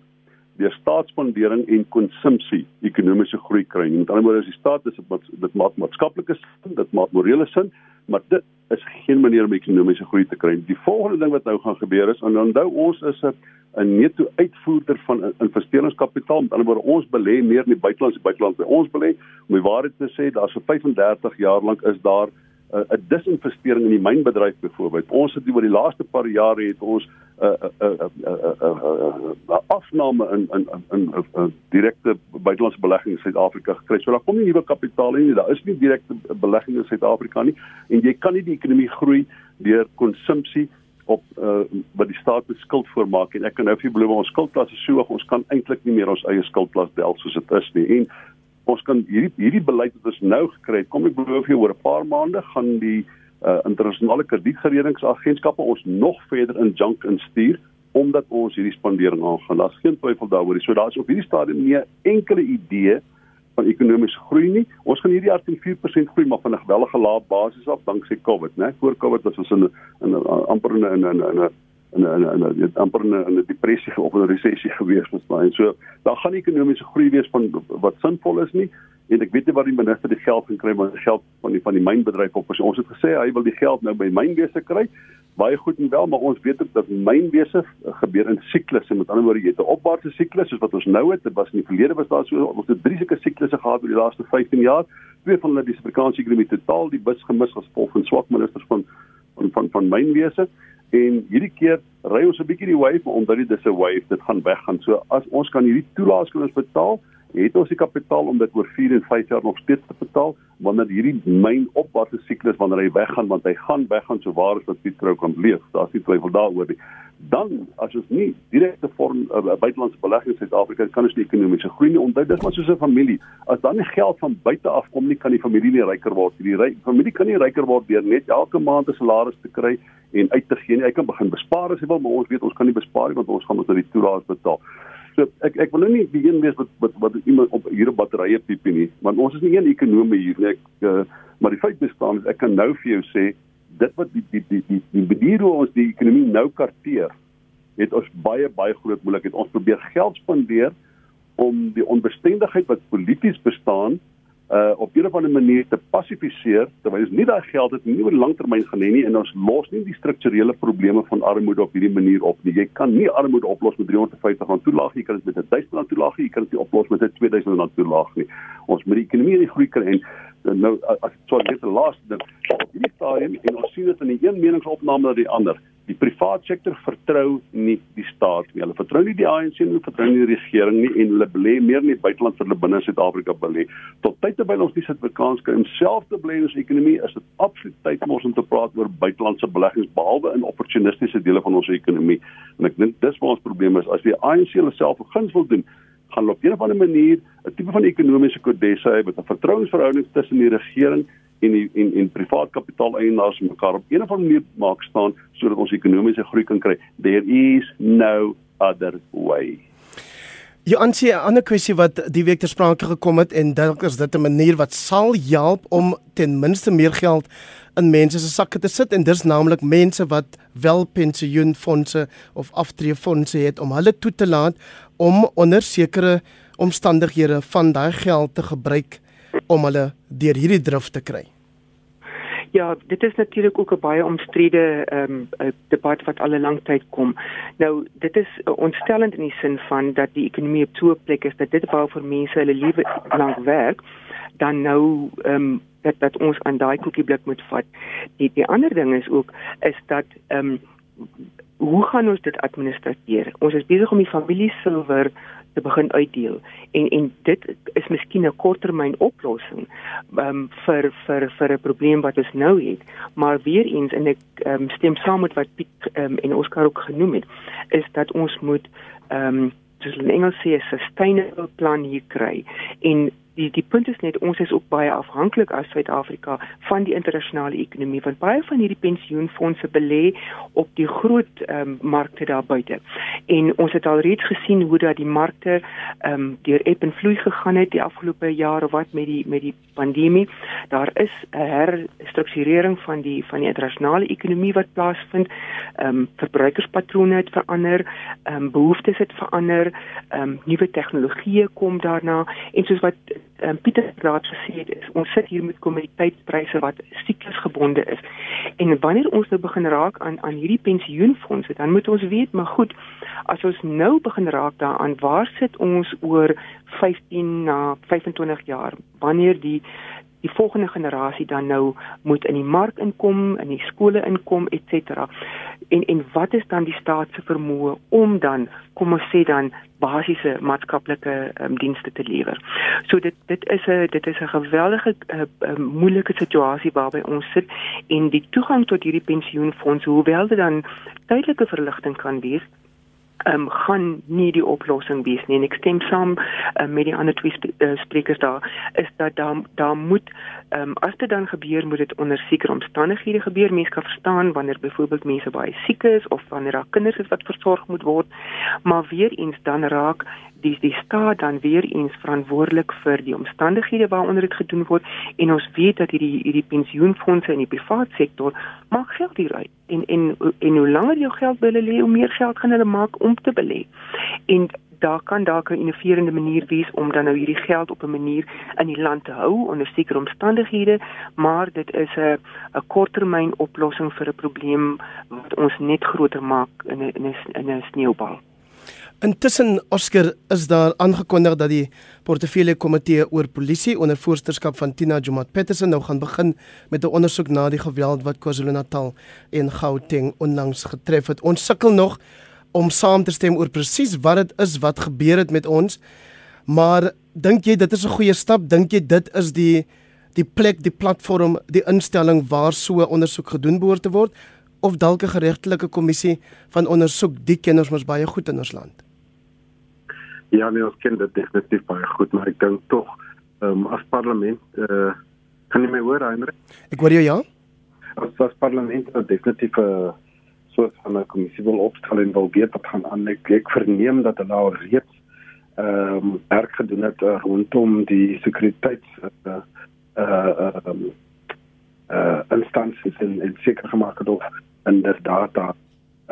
deur staatsspandering en konsumpsie ekonomiese groei kry. Met ander woorde, as die staat is dit maak maatskaplike sin, dit maak morele sin, maar dit is geen manier om ekonomiese groei te kry. Die volgende ding wat nou gaan gebeur is, en onthou ons is 'n 'n neto uitvoerder van investeringskapitaal. Met ander woorde, ons belê meer in die buiteland as die buiteland by ons belê. Om die waarheid te sê, daar's vir 35 jaar lank is daar 'n disinvestering in die mynbedryf byvoorbeeld. Ons het oor die laaste paar jare het ons afname in in in 'n direkte buitelandse belegging in Suid-Afrika gekry. So daar kom nie nuwe kapitaal in nie. Daar is nie direkte belegging in Suid-Afrika nie en jy kan nie die ekonomie groei deur konsumpsie op uh, wat die staat met skuld voormaak en ek kan nou vir julle beloof ons skuldklas is so hoog ons kan eintlik nie meer ons eie skuldklas del soos dit is nie en ons kan hierdie hierdie beleid wat ons nou gekry het, kom ek belowe vir oor 'n paar maande gaan die uh, internasionale kredietgeredingsagentskappe ons nog verder in junk instuur omdat ons hierdie spandering aangaan. Daar's geen twyfel daaroor nie. So daar's op hierdie stadium nie 'n enkele idee van ekonomiese groei nie. Ons gaan hierdie jaar teen 4% groei maar van 'n gewellige lae basis af danksy COVID, né? Voor COVID was ons in 'n in 'n amper in 'n in 'n in 'n amper 'n 'n depressie of 'n resessie gewees het maar. En so daar gaan ekonomiese groei wees van wat sinvol is nie. En ek weet nie waar die minister die geld gaan kry maar die geld van die van die mynbedryf op ons het gesê hy wil die geld nou by mynwese kry. Baie goed en wel maar ons weet ook dat mynwese gebeur in siklusse. Met ander woorde jy het 'n opwaartse siklus soos wat ons nou het. Dit was in die verlede was daar so ons het drie sulke siklusse gehad oor die laaste 15 jaar. Twee van hulle die Suid-Afrikaanse ekonomie totaal die bus gemis gevolg van swak ministers van van van, van mynwese en hierdie keer ry ons 'n bietjie die wave omdat dit is 'n wave dit gaan weggaan. So as ons kan hierdie toelaas kan ons betaal het ons die kapitaal om dit oor 4 en 5 jaar nog steeds te betaal wanneer hierdie myn opwaartse siklus wanneer hy weggaan want hy gaan weggaan so waar as wat Piet Krou kan leef. Daar's nie twyfel daaroor nie. Dan as ons nie direkte vorm uh, buitelandse beleggings in Suid-Afrika kan ons nie ekonomiese groei nie. Onthou dis maar soos 'n familie. As dan nie geld van buite af kom nie kan die familie nie ryker word die ry familie kan nie ryker word deur net elke maand 'n salaris te kry en uit te gee nie. Hy kan begin bespaar as hy wil maar ons weet ons kan nie bespaar nie want ons gaan ons na die toelaat betaal So ek ek wil nou nie die een wees wat wat wat iemand op hier op batterye tipe nie, want ons is nie een ekonomie hier nie. Ek uh, maar die feit bestaan is ek kan nou vir jou sê dit wat die die die die, die manier hoe ons die ekonomie nou karteer, het ons baie baie groot moeilikheid. Ons probeer geld spandeer om die onbestendigheid wat polities bestaan uh op 'n of ander manier te passifiseer terwyl ons nie daai geld het nie oor langtermyn gaan hê nie en ons los nie die strukturele probleme van armoede op hierdie manier op nie. Jy kan nie armoede oplos met 350 rand toelaag nie, jy kan dit met 1000 rand toelaag nie, jy kan dit nie oplos met 2000 rand toelaag nie. Ons moet die ekonomie in die groei kry en nou as so net die laaste ding op hierdie stadium en ons sien dit in die een meningsopname na die ander die private sektor vertrou nie die staat nie. Hulle vertrou nie die ANC nie, hulle vertrou nie die regering nie en hulle belê meer in die buiteland vir hulle binne Suid-Afrika belê. Tot tyd terwyl ons nie Suid-Afrikaans kan homself te belê in ons ekonomie, is dit absoluut tyd om ons om te praat oor buitelandse beleggings behalwe in opportunistiese dele van ons ekonomie. En ek dink dis waar ons probleem is. As die ANC hulle self 'n guns wil doen, gaan op 'n of ander manier 'n tipe van ekonomiese kodesse hê met 'n vertrouensverhouding tussen die regering en die, en en privaat kapitaal eienaars mekaar op 'n of ander manier maak staan sodat ons ekonomiese groei kan kry. There is no other way. Jy aansien 'n ander kwessie wat die week ter sprake gekom het en dalk is dit 'n manier wat sal help om ten minste meer geld in mense se sakke te sit en dis naamlik mense wat wel pensioenfonde of aftreefondse het om hulle toe te laat om onder sekere omstandighede van daai geld te gebruik om hulle deur hierdie drif te kry. Ja, dit is natuurlik ook 'n baie omstrede ehm um, debat wat al 'n lang tyd kom. Nou, dit is ontstellend in die sin van dat die ekonomie op so 'n plek is dat dit wou vir mense hulle lewe lank werk, dan nou ehm um, dat dat ons aan daai koekieblik moet vat. Die die ander ding is ook is dat ehm um, hoe gaan ons dit administreer? Ons is besig om die familie silwer te begin uitdeel en en dit is miskien 'n korttermyn oplossing um, vir vir vir 'n probleem wat ons nou het maar weer eens en ek um, stem saam met wat Piet um, en Oskar ook genoem het is dat ons moet ehm um, soos in Engels sê 'n sustainable plan hier kry en die die punt is net ons is ook baie afhanklik as Suid-Afrika van die internasionale ekonomie want baie van hierdie pensioenfonde belê op die groot um, markte daar buite. En ons het al reeds gesien hoe dat die markte ehm um, deur eb en vloei gegaan het die afgelope jare wat met die met die pandemie. Daar is 'n herstrukturering van die van die internasionale ekonomie wat plaasvind. Ehm um, verbruikerspatrone het verander, ehm um, behoeftes het verander, ehm um, nuwe tegnologieë kom daarna en soos wat um, Pieter Raad gesê het is ons sit hier met kommoditeitspryse wat siklusgebonde is. En wanneer ons nou begin raak aan aan hierdie pensioenfonde, dan moet ons weet, maar goed, as ons nou begin raak daaraan, waar sit ons oor 15 na 25 jaar wanneer die die volgende generasie dan nou moet in die mark inkom, in die skole inkom, et cetera. En en wat is dan die staat se vermoë om dan kom ons sê dan basiese maatskaplike um, dienste te lewer. So dit dit is 'n dit is 'n geweldige uh, uh, moeilike situasie waarby ons sit en die toegang tot hierdie pensioenfonds hoewel dit dan tydelike verligting kan wees um, gaan nie die oplossing wees nie. En ek stem saam um, met die ander twee sp uh, sprekers daar is dat daar daar moet um, as dit dan gebeur moet dit onder sekere omstandighede gebeur. Mense kan verstaan wanneer byvoorbeeld mense baie siek is of wanneer daar kinders is wat versorg moet word. Maar weer eens dan raak die die staat dan weer eens verantwoordelik vir die omstandighede waaronder dit gedoen word en ons weet dat hierdie hierdie pensioenfonde in die private sektor maak geld hieruit. En en en hoe langer jou geld by hulle lê hoe meer geld gaan hulle maak om te belê. En daar kan dalk 'n innoverende manier wees om dan nou hierdie geld op 'n manier in die land te hou onder sekere omstandighede maar dit is 'n 'n korttermyn oplossing vir 'n probleem wat ons net groter maak in 'n in 'n 'n sneeubal Intussen Oscar is daar aangekondig dat die portefeulje komitee oor polisie onder voorsitterskap van Tina Jumat Petersen nou gaan begin met 'n ondersoek na die geweld wat KwaZulu-Natal en Gauteng onlangs getref het. Ons sukkel nog om saam te stem oor presies wat dit is wat gebeur het met ons. Maar dink jy dit is 'n goeie stap? Dink jy dit is die die plek, die platform, die instelling waar so ondersoek gedoen behoort te word of dalk 'n geregtelike kommissie van ondersoek die kenners mos baie goed in ons land? Ja, nee, ons ken dit definitief baie goed, maar ek dink tog ehm um, as parlement eh uh, kan jy my hoor, Heinrich? Ek hoor jou ja. As as parlement het definitief 'n uh, soort van 'n kommissie wil opstel en wil weet wat gaan aan. Ek, ek verneem dat hulle al reeds ehm um, werk gedoen het uh, rondom die sekuriteits eh uh, eh uh, um, uh, instansies en, en seker gemaak het of inderdaad daar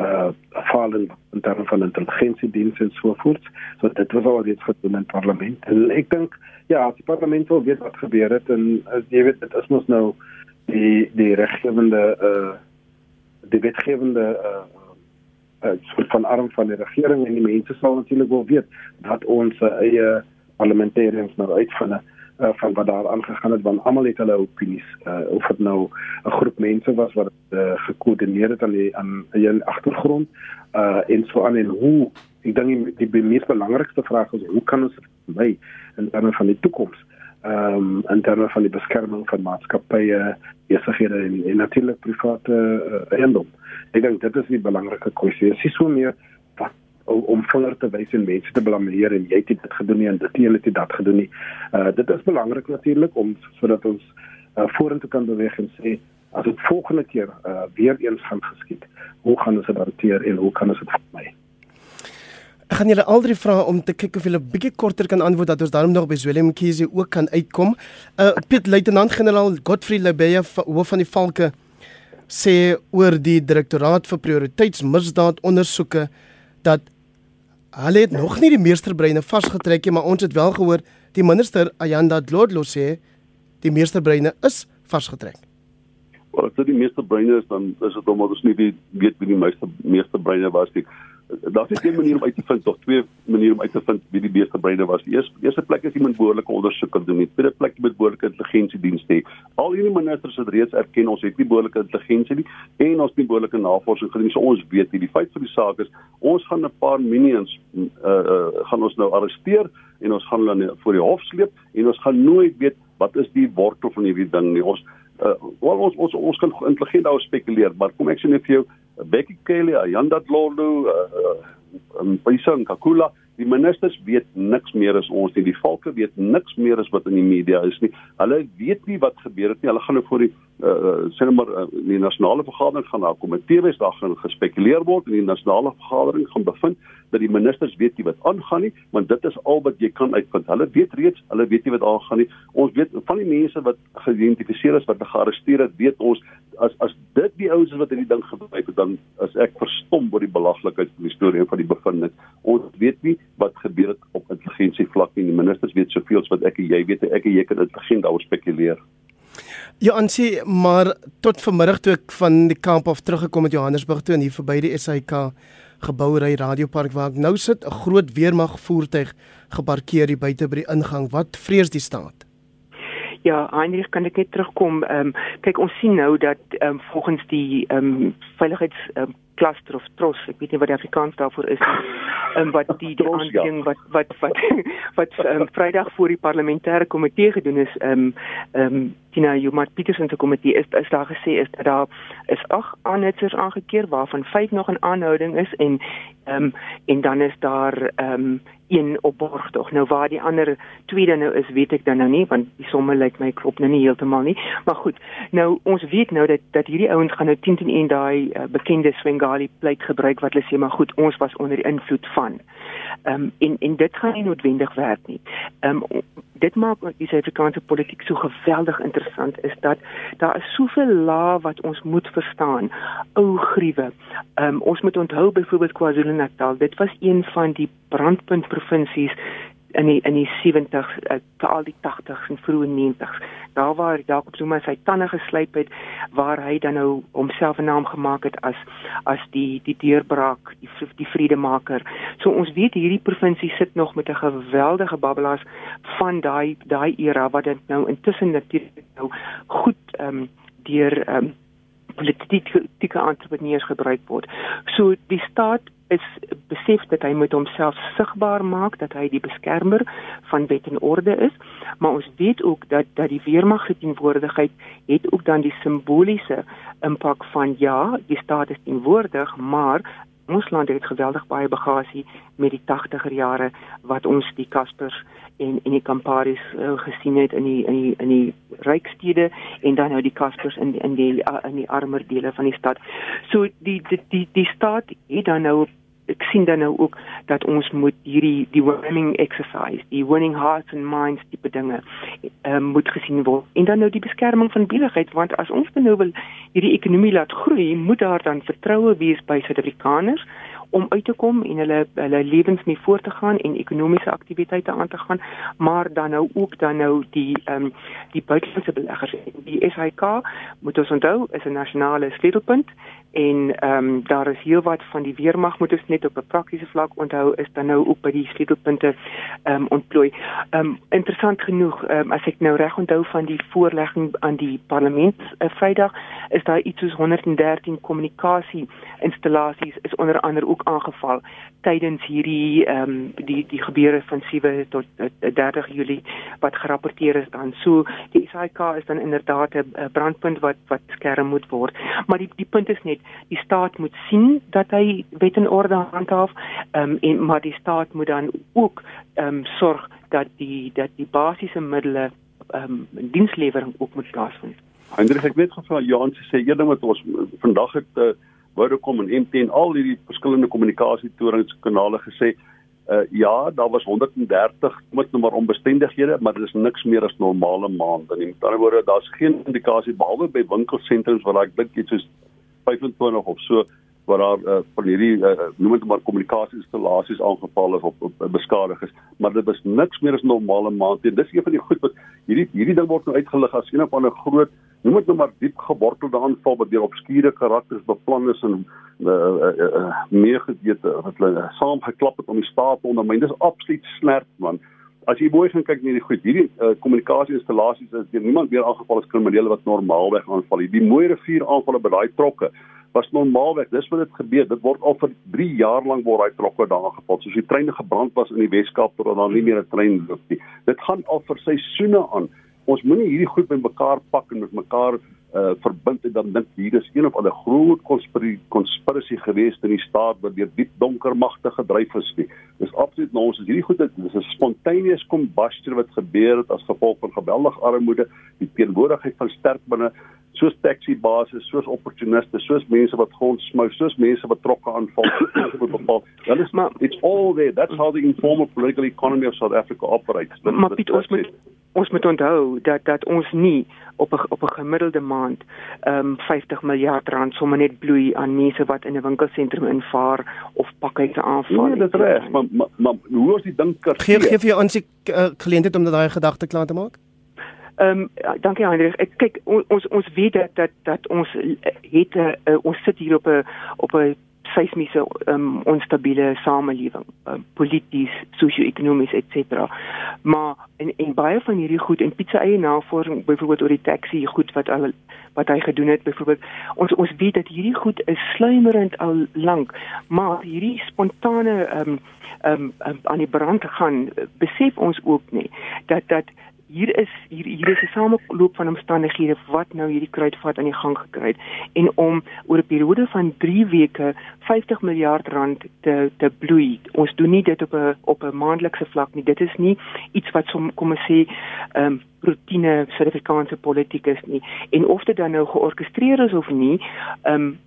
uh fallen in terme van intelligensiedienste en so voort. So dit was al reeds gedoen in parlement. En ek dink ja, die parlement wil weet wat gebeur het en as jy weet dit is mos nou die die reggewende uh die wetgewende uh uh soort van arm van die regering en die mense sal natuurlik wil weet dat ons eie parlementariërs nou uitvind uh, van wat daar aangegaan het want almal het hulle opinies uh, of dit nou 'n groep mense was wat uh, gekoördineer het aan die aan die agtergrond uh en so aan en hoe ek dink die, die mees belangrikste vraag is hoe kan ons vermy in terme van die toekoms ehm um, in terme van die beskerming van maatskappye besighede en, en natuurlik private uh, eiendom. Ek dink dit is die belangrike kwessie is nie so meer om vinger te wys en mense te blameer en jy het dit gedoen nie en dit jy het dit gedoen nie. Uh dit is belangrik natuurlik om sodat ons uh, vorentoe kan beweeg en sê as dit volgende keer uh weer eens gaan geskied, hoe gaan ons dit hanteer en hoe kan ons dit vermy? Ek gaan julle al drie vra om te kyk of julle bietjie korter kan antwoord dat ons daarom nog by Willem Kiesie ook kan uitkom. Uh Piet Luitenant-generaal Godfrey Lebeya hoof van die Valke sê oor die direktoraat vir prioriteitsmisdaad ondersoeke dat hulle het nog nie die meesterbreine vasgetrek nie, maar ons het wel gehoor die minister Ayanda Dlodlo sê die meesterbreine is vasgetrek. Wel, as dit die meesterbreine is, dan is dit omdat ons nie die weet wie die meeste meesterbreine was nie daar's net een manier om uit te vind of twee maniere om uit te vind wie die beeste breine was. Die eerste eerste plek is iemand behoorlike ondersoek kan doen. Die tweede plek moet behoorlike intelligensiedienste hê. Al hierdie ministers het reeds erken ons het nie behoorlike intelligensie nie en ons het nie behoorlike navorsing gedoen nie. So ons weet nie die feit van die saak is ons gaan 'n paar minions uh uh gaan ons nou arresteer en ons gaan hulle voor die hof sleep en ons gaan nooit weet wat is die wortel van hierdie ding nie. Ons uh wel ons ons ons kan intelligent daaroor spekuleer, maar kom ek sê net vir jou Becky Kelly, Ayanda Dlolo, uh, um, Paisa Nkakula, die ministers weet niks meer as ons nie. Die valke weet niks meer as wat in die media is nie. Hulle weet nie wat gebeur het nie. Hulle gaan nou voor die uh, sê nou maar uh, die nasionale vergadering gaan daar kom 'n TV-dag gaan gespekuleer word en die nasionale vergadering gaan bevind dat die ministers weet nie wat aangaan nie, want dit is al wat jy kan uitvind. Hulle weet reeds, hulle weet nie wat aangaan nie. Ons weet van die mense wat geïdentifiseer is wat gearresteer is, weet ons as as dit die ouens is wat hierdie ding gebruik het, dan is ek verstom oor die belaglikheid van die storie en van die bevindings. Ons weet nie wat gebeur het op intelligensie vlak nie. Die ministers weet soveel as wat ek en jy weet. Ek en jy kan intelligent daaroor spekuleer. Ja, aansie, maar tot vanmiddag toe ek van die kamp af teruggekom het Johannesburg toe en hier verby die SAK gebou ry radiopark waar ek nou sit, 'n groot weermag voertuig geparkeer hier buite by die ingang. Wat vrees die staat? Ja, Heinrich kan ek net terugkom. Ehm um, kyk ons sien nou dat ehm um, volgens die ehm um, veiligheids um, cluster of tros, ek weet nie wat die Afrikaans daarvoor is nie. Ehm um, wat die die aanbieding ja. wat wat wat wat ehm um, Vrydag voor die parlementêre komitee gedoen is, ehm um, ehm um, Tina Jumat Petersen se komitee is is daar gesê is dat daar is ag aanhitsers aangekeer waarvan 5 nog in aanhouding is en ehm um, en dan is daar ehm um, een op borgtog. Nou waar die ander twee dan nou is, weet ek dan nou nie want die somme lyk my klop nou nie heeltemal nie. Maar goed, nou ons weet nou dat dat hierdie ouens gaan nou 10 teen 1 daai uh, bekende Swengali pleit gebruik wat hulle sê maar goed, ons was onder die invloed van. Ehm um, en en dit gaan nie noodwendig werk nie. Ehm um, dit maak die Suid-Afrikaanse politiek so geweldig interessant is dat daar is soveel lae wat ons moet verstaan. Ou gruwe. Ehm um, ons moet onthou byvoorbeeld KwaZulu-Natal, dit was een van die brandpunt provinsies in die in die 70s uh, te al die 80s en vroeë 90s daar waar Jacob Zuma sy tande geslyp het waar hy dan nou homself 'n naam gemaak het as as die die deurbraak die die vredemaker. So ons weet hierdie provinsie sit nog met 'n geweldige babbelaars van daai daai era wat dit nou intussen natuurlik nou goed ehm um, deur ehm um, politieke entrepreneurs gebruik word. So die staat is besef dat hy moet homself sigbaar maak dat hy die beskermer van wet en orde is, maar ons weet ook dat dat die weermag se teenwoordigheid het ook dan die simboliese impak van ja, die staat is teenwoordig, maar ons land het geweldig baie bagasie met die 80er jare wat ons die Kaspers en en die Kamparis uh, gesien het in die in die in die rykstede en dan nou die Kaspers in in die uh, in die armer dele van die stad. So die die die, die staat het dan nou ek sien dan nou ook dat ons moet hierdie die winning exercise, die winning hearts and minds tipe dinge um, moet gesien word. En dan nou die beskerming van besigheid want as ons nou wil hierdie ekonomie laat groei, moet daar dan vertroue wees by Suid-Afrikaners om uit te kom en hulle hulle lewens mee voort te gaan en ekonomiese aktiwiteite aan te gaan, maar dan nou ook dan nou die ehm um, die buitelandse beleggers. Die SHK moet ons onthou is 'n nasionale sleutelpunt en ehm um, daar is heelwat van die weermag moet ons net op 'n praktiese vlak onthou is dan nou ook by die sleutelpunte ehm um, ontplooi. Ehm um, interessant genoeg, ehm um, as ek nou reg onthou van die voorlegging aan die parlement uh, Vrydag, is daar iets soos 113 kommunikasie installasies is onder andere ook aangeval tydens hierdie ehm um, die die gebeure van 7 tot uh, eh, 30 Julie wat gerapporteer is dan. So die SAK is dan inderdaad 'n brandpunt wat wat skerm moet word. Maar die die punt is net die staat moet sien dat hy wet en orde handhaaf um, en maar die staat moet dan ook ehm um, sorg dat die dat die basiese middele ehm um, dienslewering ook moet plaasvind. Hendrik ek weet gevra Johan se sê een ding wat ons vandag het uh, wou kom en MTN al hierdie verskillende kommunikasietorings kanale gesê uh, ja daar was 130 met nou maar onbestendighede maar dit is niks meer as normale maande met ander woorde daar's geen indikasie behalwe by winkelsentrums waar ek dink iets soos 25 of so waar daar uh, van hierdie uh, noem dit maar kommunikasieinstallasies aangeval is of, of, beskadig is. Maar dit is niks meer as normale maand en dis een van die goed wat hierdie hierdie ding word nou uitgelig as een of ander groot noem dit nou maar diep gewortelde aanval wat deur obskure karakters beplan is en uh, uh, uh, meer gedeelte wat hulle saamgeklap het om die staat ondermyn. Dis absoluut snert man As jy mooi gaan kyk na die goed, hierdie uh, kommunikasieinstallasies is deur niemand meer aangeval as kriminele wat normaalweg aanval. Die mooi rivier aanvalle by daai trokke was normaalweg dis wat dit gebeur. Dit word al vir 3 jaar lank word daai trokke daar gepot soos die treine gebrand was in die Weskaap totdat daar nie meer 'n trein loop nie. Dit gaan al vir seisoene aan. Ons moenie hierdie goed met mekaar pak en met mekaar uh, verbind en dan dink hier is een of ander groot konspirasie geweest in die staat wat deur diep donker magte gedryf is nie dis absoluut nou ons is hierdie goed dit is 'n spontaneous combustion wat gebeur het as gevolg van geweldige armoede die teenwoordigheid van sterk binne soos taxi bases, soos opportuniste, soos mense wat grond smou, soos mense wat trokke aanval, soos wat bepaal. Dit is maar it's all there. That's how the informal political economy of South Africa operates. Maar, maar Piet, ons moet ons moet onthou dat dat ons nie op 'n op 'n gemiddelde maand ehm um, 50 miljard rand sommer net bloei aan mense wat in 'n winkelsentrum invaar of pakhuise aanval. Nee, dit reg, maar, maar maar hoe is die ding? Gee gee vir jou aansien uh, geleentheid om daai gedagte klaar te maak? Ehm um, dankie Hendrik. Ek kyk ons ons weet dat dat dat ons het 'n uh, uh, ons sit hier op 'n op 'n seismiese um, onstabiele samelewing, um, polities, sosio-ekonomies etc. Maar en en baie van hierdie goed en Piet se eie navorsing byvoorbeeld oor die taxi goed wat al wat hy gedoen het byvoorbeeld ons ons weet dat hierdie goed is sluimerend al lank, maar hierdie spontane ehm um, ehm um, um, aan die brand gaan besef ons ook nie dat dat hier is hier hier is 'n sameloop van omstandighede wat nou hierdie kruitvat aan die gang gekry het en om oor 'n periode van 3 weke 50 miljard rand te te bloei. Ons doen nie dit op 'n op 'n maandelikse vlak nie. Dit is nie iets wat som kom ons sê ehm um, rutine Suid-Afrikaanse politiek is nie. En of dit dan nou georkestreer is of nie, ehm um,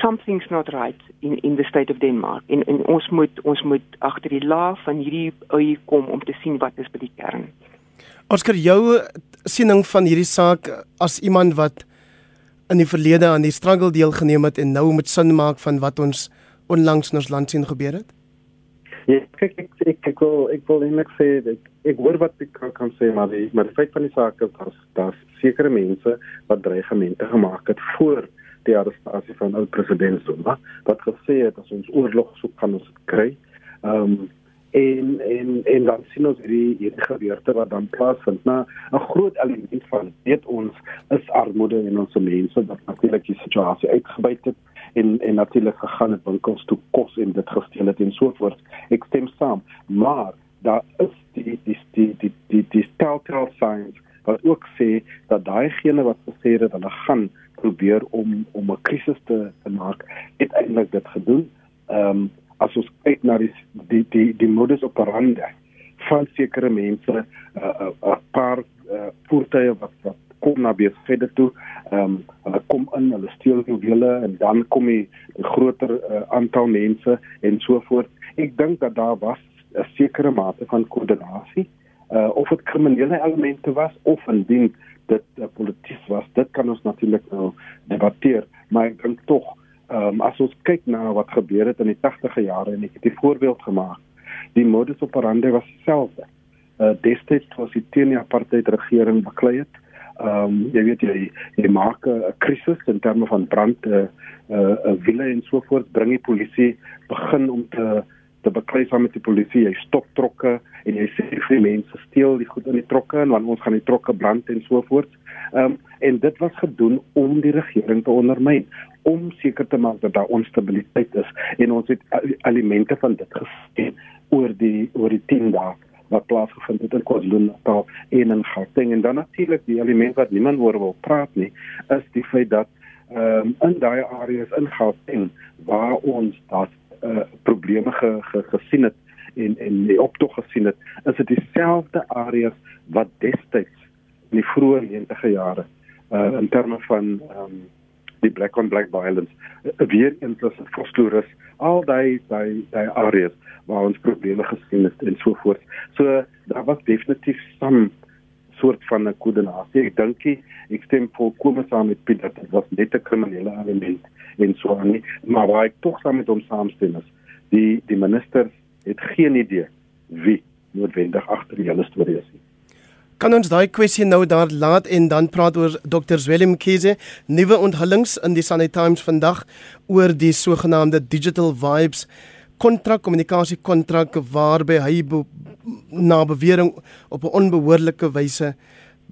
something's not right in in the state of Denmark. En en ons moet ons moet agter die laag van hierdie ui kom om te sien wat is by die kern. Oscar, jou siening van hierdie saak as iemand wat in die verlede aan die struggle deelgeneem het en nou moet sin maak van wat ons onlangs in ons land sien gebeur het? Ja, kyk ek ek ek wil ek wil net sê dat ek hoor wat ek kan sê maar die maar die feit van die saak is dat daar sekere mense wat dreigemente gemaak het voor die arrestasie van ou president Zuma wat gesê het as ons oorlog soek kan ons dit kry. Ehm um, en en en dan sien ons hierdie hierdie gebeurte wat dan plaasvind. Nou 'n groot element van weet ons is armoede in ons mense wat natuurlik die situasie uitgebuit het en en natuurlik gegaan het winkels toe kos en dit gesteel het en so voort. Ek stem saam, maar daar is die die die die die die telltale signs wat ook sê dat daai gene wat gesê het hulle gaan probeer om om 'n krisis te, te maak, het eintlik dit gedoen. Ehm um, as ons kyk na die die die, die modus operandi van sekere mense 'n uh, uh, uh, paar uh, voertuie wat wat kom na besighede toe. Ehm um, hulle kom in, hulle steel juwele en dan kom die, die groter uh, aantal mense en so voort. Ek dink dat daar was 'n sekere mate van koördinasie uh, of dit kriminele elemente was of indien dit uh, polities was. Dit kan ons natuurlik nou debatteer, maar ek dink tog ehm um, as ons kyk na wat gebeur het in die 80e jare en ek het 'n voorbeeld gemaak die modus operandi was dieselfde. Uh destyds was die teen die apartheid regering beklei het. Ehm um, jy weet jy jy maak 'n krisis in terme van brand 'n uh, 'n uh, uh, wille en so voort bring die polisie begin om te te beklei saam met die polisie. Jy stop trokke en jy sê vir mense steel die goed in die trokke en want ons gaan die trokke brand en so voort. Ehm um, en dit was gedoen om die regering te ondermyn om seker te maak dat daar onstabiliteit is en ons het elemente van dit gesien oor die oor die 10 dae wat plaasgevind het in KwaZulu-Natal en in Gauteng en dan natuurlik die element wat niemand oor wil praat nie is die feit dat ehm um, in daai areas in Gauteng waar ons daar uh, probleme ge, ge, gesien het en en die optog gesien het is dit dieselfde areas wat destyds in die vroeë 90e jare uh, in terme van um, die black on black violence uh, weer eens as Vosloorus al daai daai daai areas waar ons probleme gesien het en so voort. So daar was definitief some soort van 'n koördinasie. Ek dink ek stem volkome saam met Piet dat dit was net 'n kriminele element en so aan nie, maar waar ek tog saam met hom saamstem is, die die minister het geen idee wie noodwendig agter die hele storie is nie. Kan ons daai kwessie nou daar laat en dan praat oor Dr. Willem Kiese, nuwe onthullings in die Sunday Times vandag oor die sogenaamde Digital Vibes kontrak kommunikasie kontrak waarby hy be, na bewering op 'n onbehoorlike wyse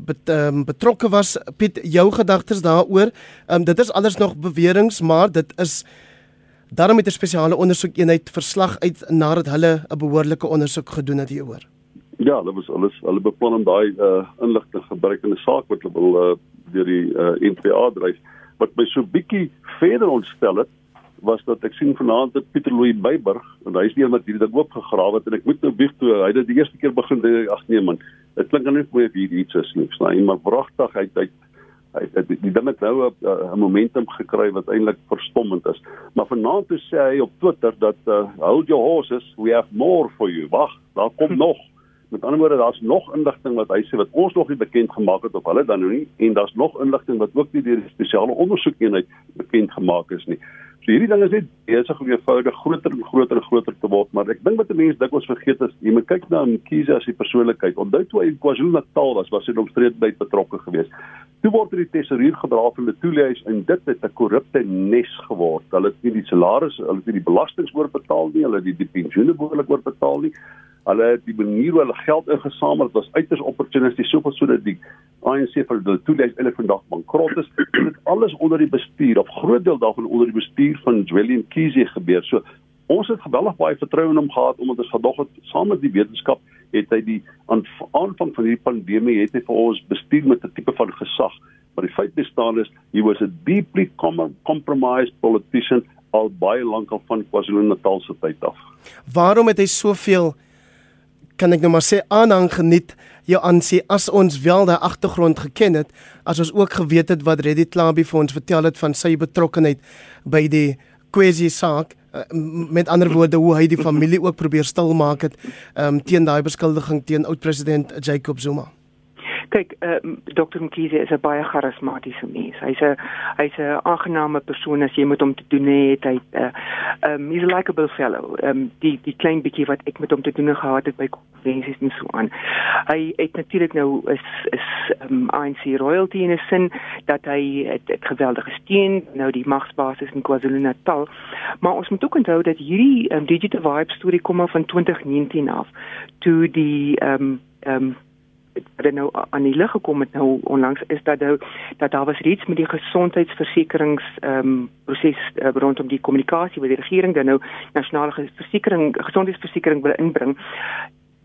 bet, um, betrokke was. Piet, jou gedagtes daaroor? Um, dit is alles nog beweringe, maar dit is daarom met 'n spesiale ondersoekeenheid verslag uit nadat hulle 'n behoorlike ondersoek gedoen het hieroor. Ja, hulle was alles hulle beplan om daai uh, inligting gebruik in 'n saak wat hulle wil uh, deur die uh, NPA dryf. Wat my so bietjie verder ontstel het, was dat ek sien vanaand dat Pieter Louw Beyburg en hy is een wat hierdie ding oop gegrawe het en ek moet nou bieg toe hy het die eerste keer begin ag nee man dit klink nou net mooi of hier iets is nie sny maar wragtig hy hy hy het die, die ding het nou 'n momentum gekry wat eintlik verstommend is. Maar vanaand toe sê hy op Twitter dat uh, hold your horses we have more for you. Wag daar kom nog Met ander woorde, daar's nog inligting wat hy sê wat ons nog nie bekend gemaak het of hulle dan nou nie en daar's nog inligting wat ook nie deur die spesiale ondersoekeenheid bekend gemaak is nie. So hierdie ding is net besig om eenvoudig groter en groter en groter te word, maar ek dink wat mense dikwels vergeet is, jy moet kyk na Mkhize as 'n persoonlikheid. Onthou toe hy in KwaZulu-Natal was, was hy omstreed betrokke geweest. Toe word hy tesourier gedra van die toeliehuis en dit het 'n korrupte nes geword. Hulle het nie die salarisse, hulle het nie die belastings oorbetaal nie, hulle het die, die pensioene behoorlik oorbetaal nie. Hulle die manier hoe hulle geld ingesamel het was uiters opportunisties soveel sodat die ANC vir hulle toelaat hulle vandag bankrot is. Dit alles onder die bestuur of groot deel daarvan onder die bestuur van William Kiese gebeur. So ons het geweldig baie vertroue in hom gehad omdat ons gedog het saam met die wetenskap het hy die aanvang van hierdie pandemie het hy vir ons bestuur met 'n tipe van gesag. Maar die feit bestaan is he was a deeply compromised politician al baie lank al van KwaZulu-Natal se tyd af. Waarom het hy soveel kan ek nou maar sê aanhang geniet jou aansien as ons wel daai agtergrond geken het as ons ook geweet het wat Reddy Klabie vir ons vertel het van sy betrokkeheid by die kwessie saak eh, met ander woorde hoe hy die familie ook probeer stil maak het um, teen daai beskuldiging teen oud president Jacob Zuma kyk uh, ehm, Dr. Mkhize is 'n baie charismatiese mens. Hy's 'n hy's 'n aangename persoon as jy met hom te doen het. Hy uh, um he's a likable fellow. Um die die klein bietjie wat ek met hom te doen gehad het by konvensies en so aan. Hy het natuurlik nou is is um ANC royalty in 'n sin dat hy het, het geweldige steun nou die magsbasis in KwaZulu-Natal. Maar ons moet ook onthou dat hierdie um, digital vibe storie kom af van 2019 af toe die um um wat nou aan die lig gekom het nou onlangs is dat nou dat daar was reeds met die gesondheidsversekerings ehm um, proses uh, rondom die kommunikasie wat die regering dan nou nasionale versekering gesondheidsversekering wil inbring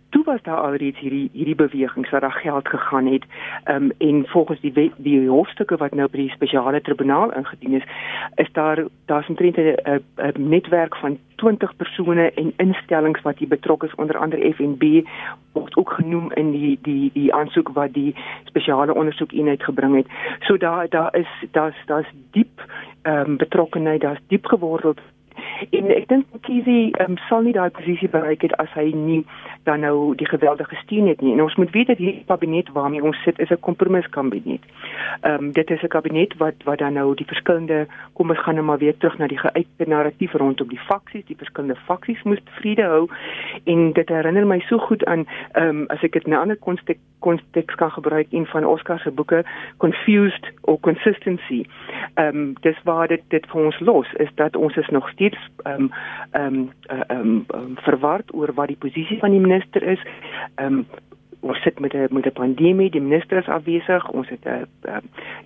toe was daar alreeds hierdie hierdie bewegings wat daar geld gegaan het um, en volgens die wet, die hoofstukke wat nou by die spesiale tribunaal ingedien is is daar daar's omtrent 'n netwerk van 20 persone en instellings wat hier betrokke is. Onder andere FNB word ook genoem in die die die aansoek wat die spesiale ondersoekeenheid gebring het. So daar daar is daar's daar's diep um, betrokkenheid daar's diep gewordeld en ek dink Kiesie um, sal nie daai posisie bereik het as hy nie dan nou die geweldige steun het nie. En ons moet weet dat hierdie kabinet waarmee ons sit is 'n kompromiskabinet. Ehm um, dit is 'n kabinet wat wat dan nou die verskillende kom ons gaan nou maar weer terug na die geuite narratief rondom die faksies, die verskillende faksies moes vrede hou en dit herinner my so goed aan ehm um, as ek dit 'n ander konteks konteks kan gebruik een van Oscar se boeke Confused or Consistency. Ehm um, dis waar dit dit vir ons los is dat ons is nog steeds ehm um, ehm um, um, verward oor wat die posisie van die minister is. Ehm um, ons sit met 'n met 'n pandemie, die minister is afwesig. Ons het 'n uh, uh,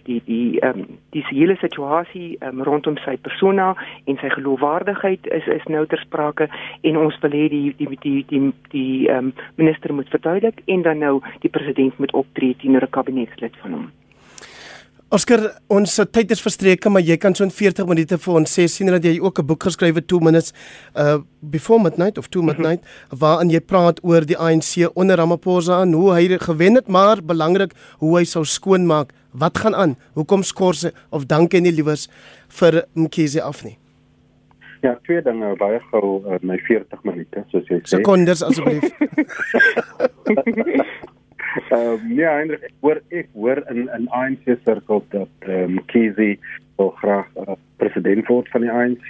die die ehm um, die hele situasie um, rondom sy persona en sy geloofwaardigheid is is nou ter sprake en ons wil hê die die die die die ehm um, minister moet verduidelik en dan nou die president moet optree teenoor 'n kabinetslid van hom. Oscar, ons tyd is verstreke, maar jy kan so in 40 minute vir ons sê sien dat jy ook 'n boek geskryf het 2 minutes uh before midnight of 2 midnight -hmm. waarin jy praat oor die ANC onder Ramaphosa en hoe hy gewen het, maar belangrik hoe hy sou skoonmaak. Wat gaan aan? Hoekom skors of dankie nie liewers vir Mkhize af nie? Ja, twee dinge baie gou in uh, my 40 minute, soos jy sê. Sekondes asseblief. Ehm um, ja, eintlik ek hoor ek hoor in in ANC sirkels dat ehm um, Kizi wil graag uh, president word van die ANC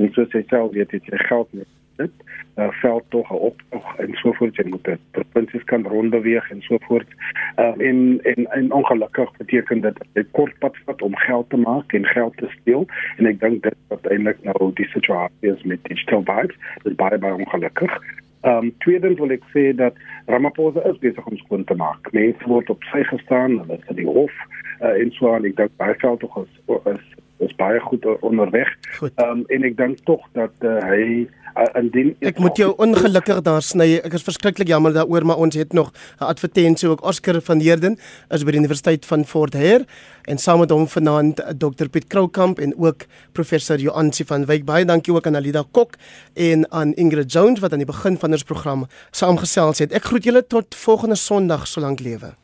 en soos hy self weet het hy geld met dit. Uh, veld tog op en so voort. En moet dit provinsies kan rondbeweeg en so voort. Um, en, en en ongelukkig beteken dit dit kort pad vat om geld te maak en geld te steel. En ek dink dit wat eintlik nou die situasie is met digital vibes is baie baie ongelukkig Ehm um, tweedens wil ek sê dat Ramaphosa is besig om skoon te maak. Mense word op sy gestaan, hulle is in die hof uh, en so aan. Ek dink baie veld tog is, is is baie goed onderweg. Ehm um, en ek dink tog dat uh, hy uh, indien Ek moet jou ongelukkig daar sny. Ek is verskriklik jammer daaroor, maar ons het nog 'n advertensie ook Oscar van Heerden is by die Universiteit van Fort Hare en saam met hom vanaand eh, Dr Piet Kroukamp en ook professor Joansi van Wyk. Baie dankie ook aan Alida Kok en aan Ingrid Jones wat aan die begin van ons program saamgesels het. Ek groet julle tot volgende Sondag solank lewe.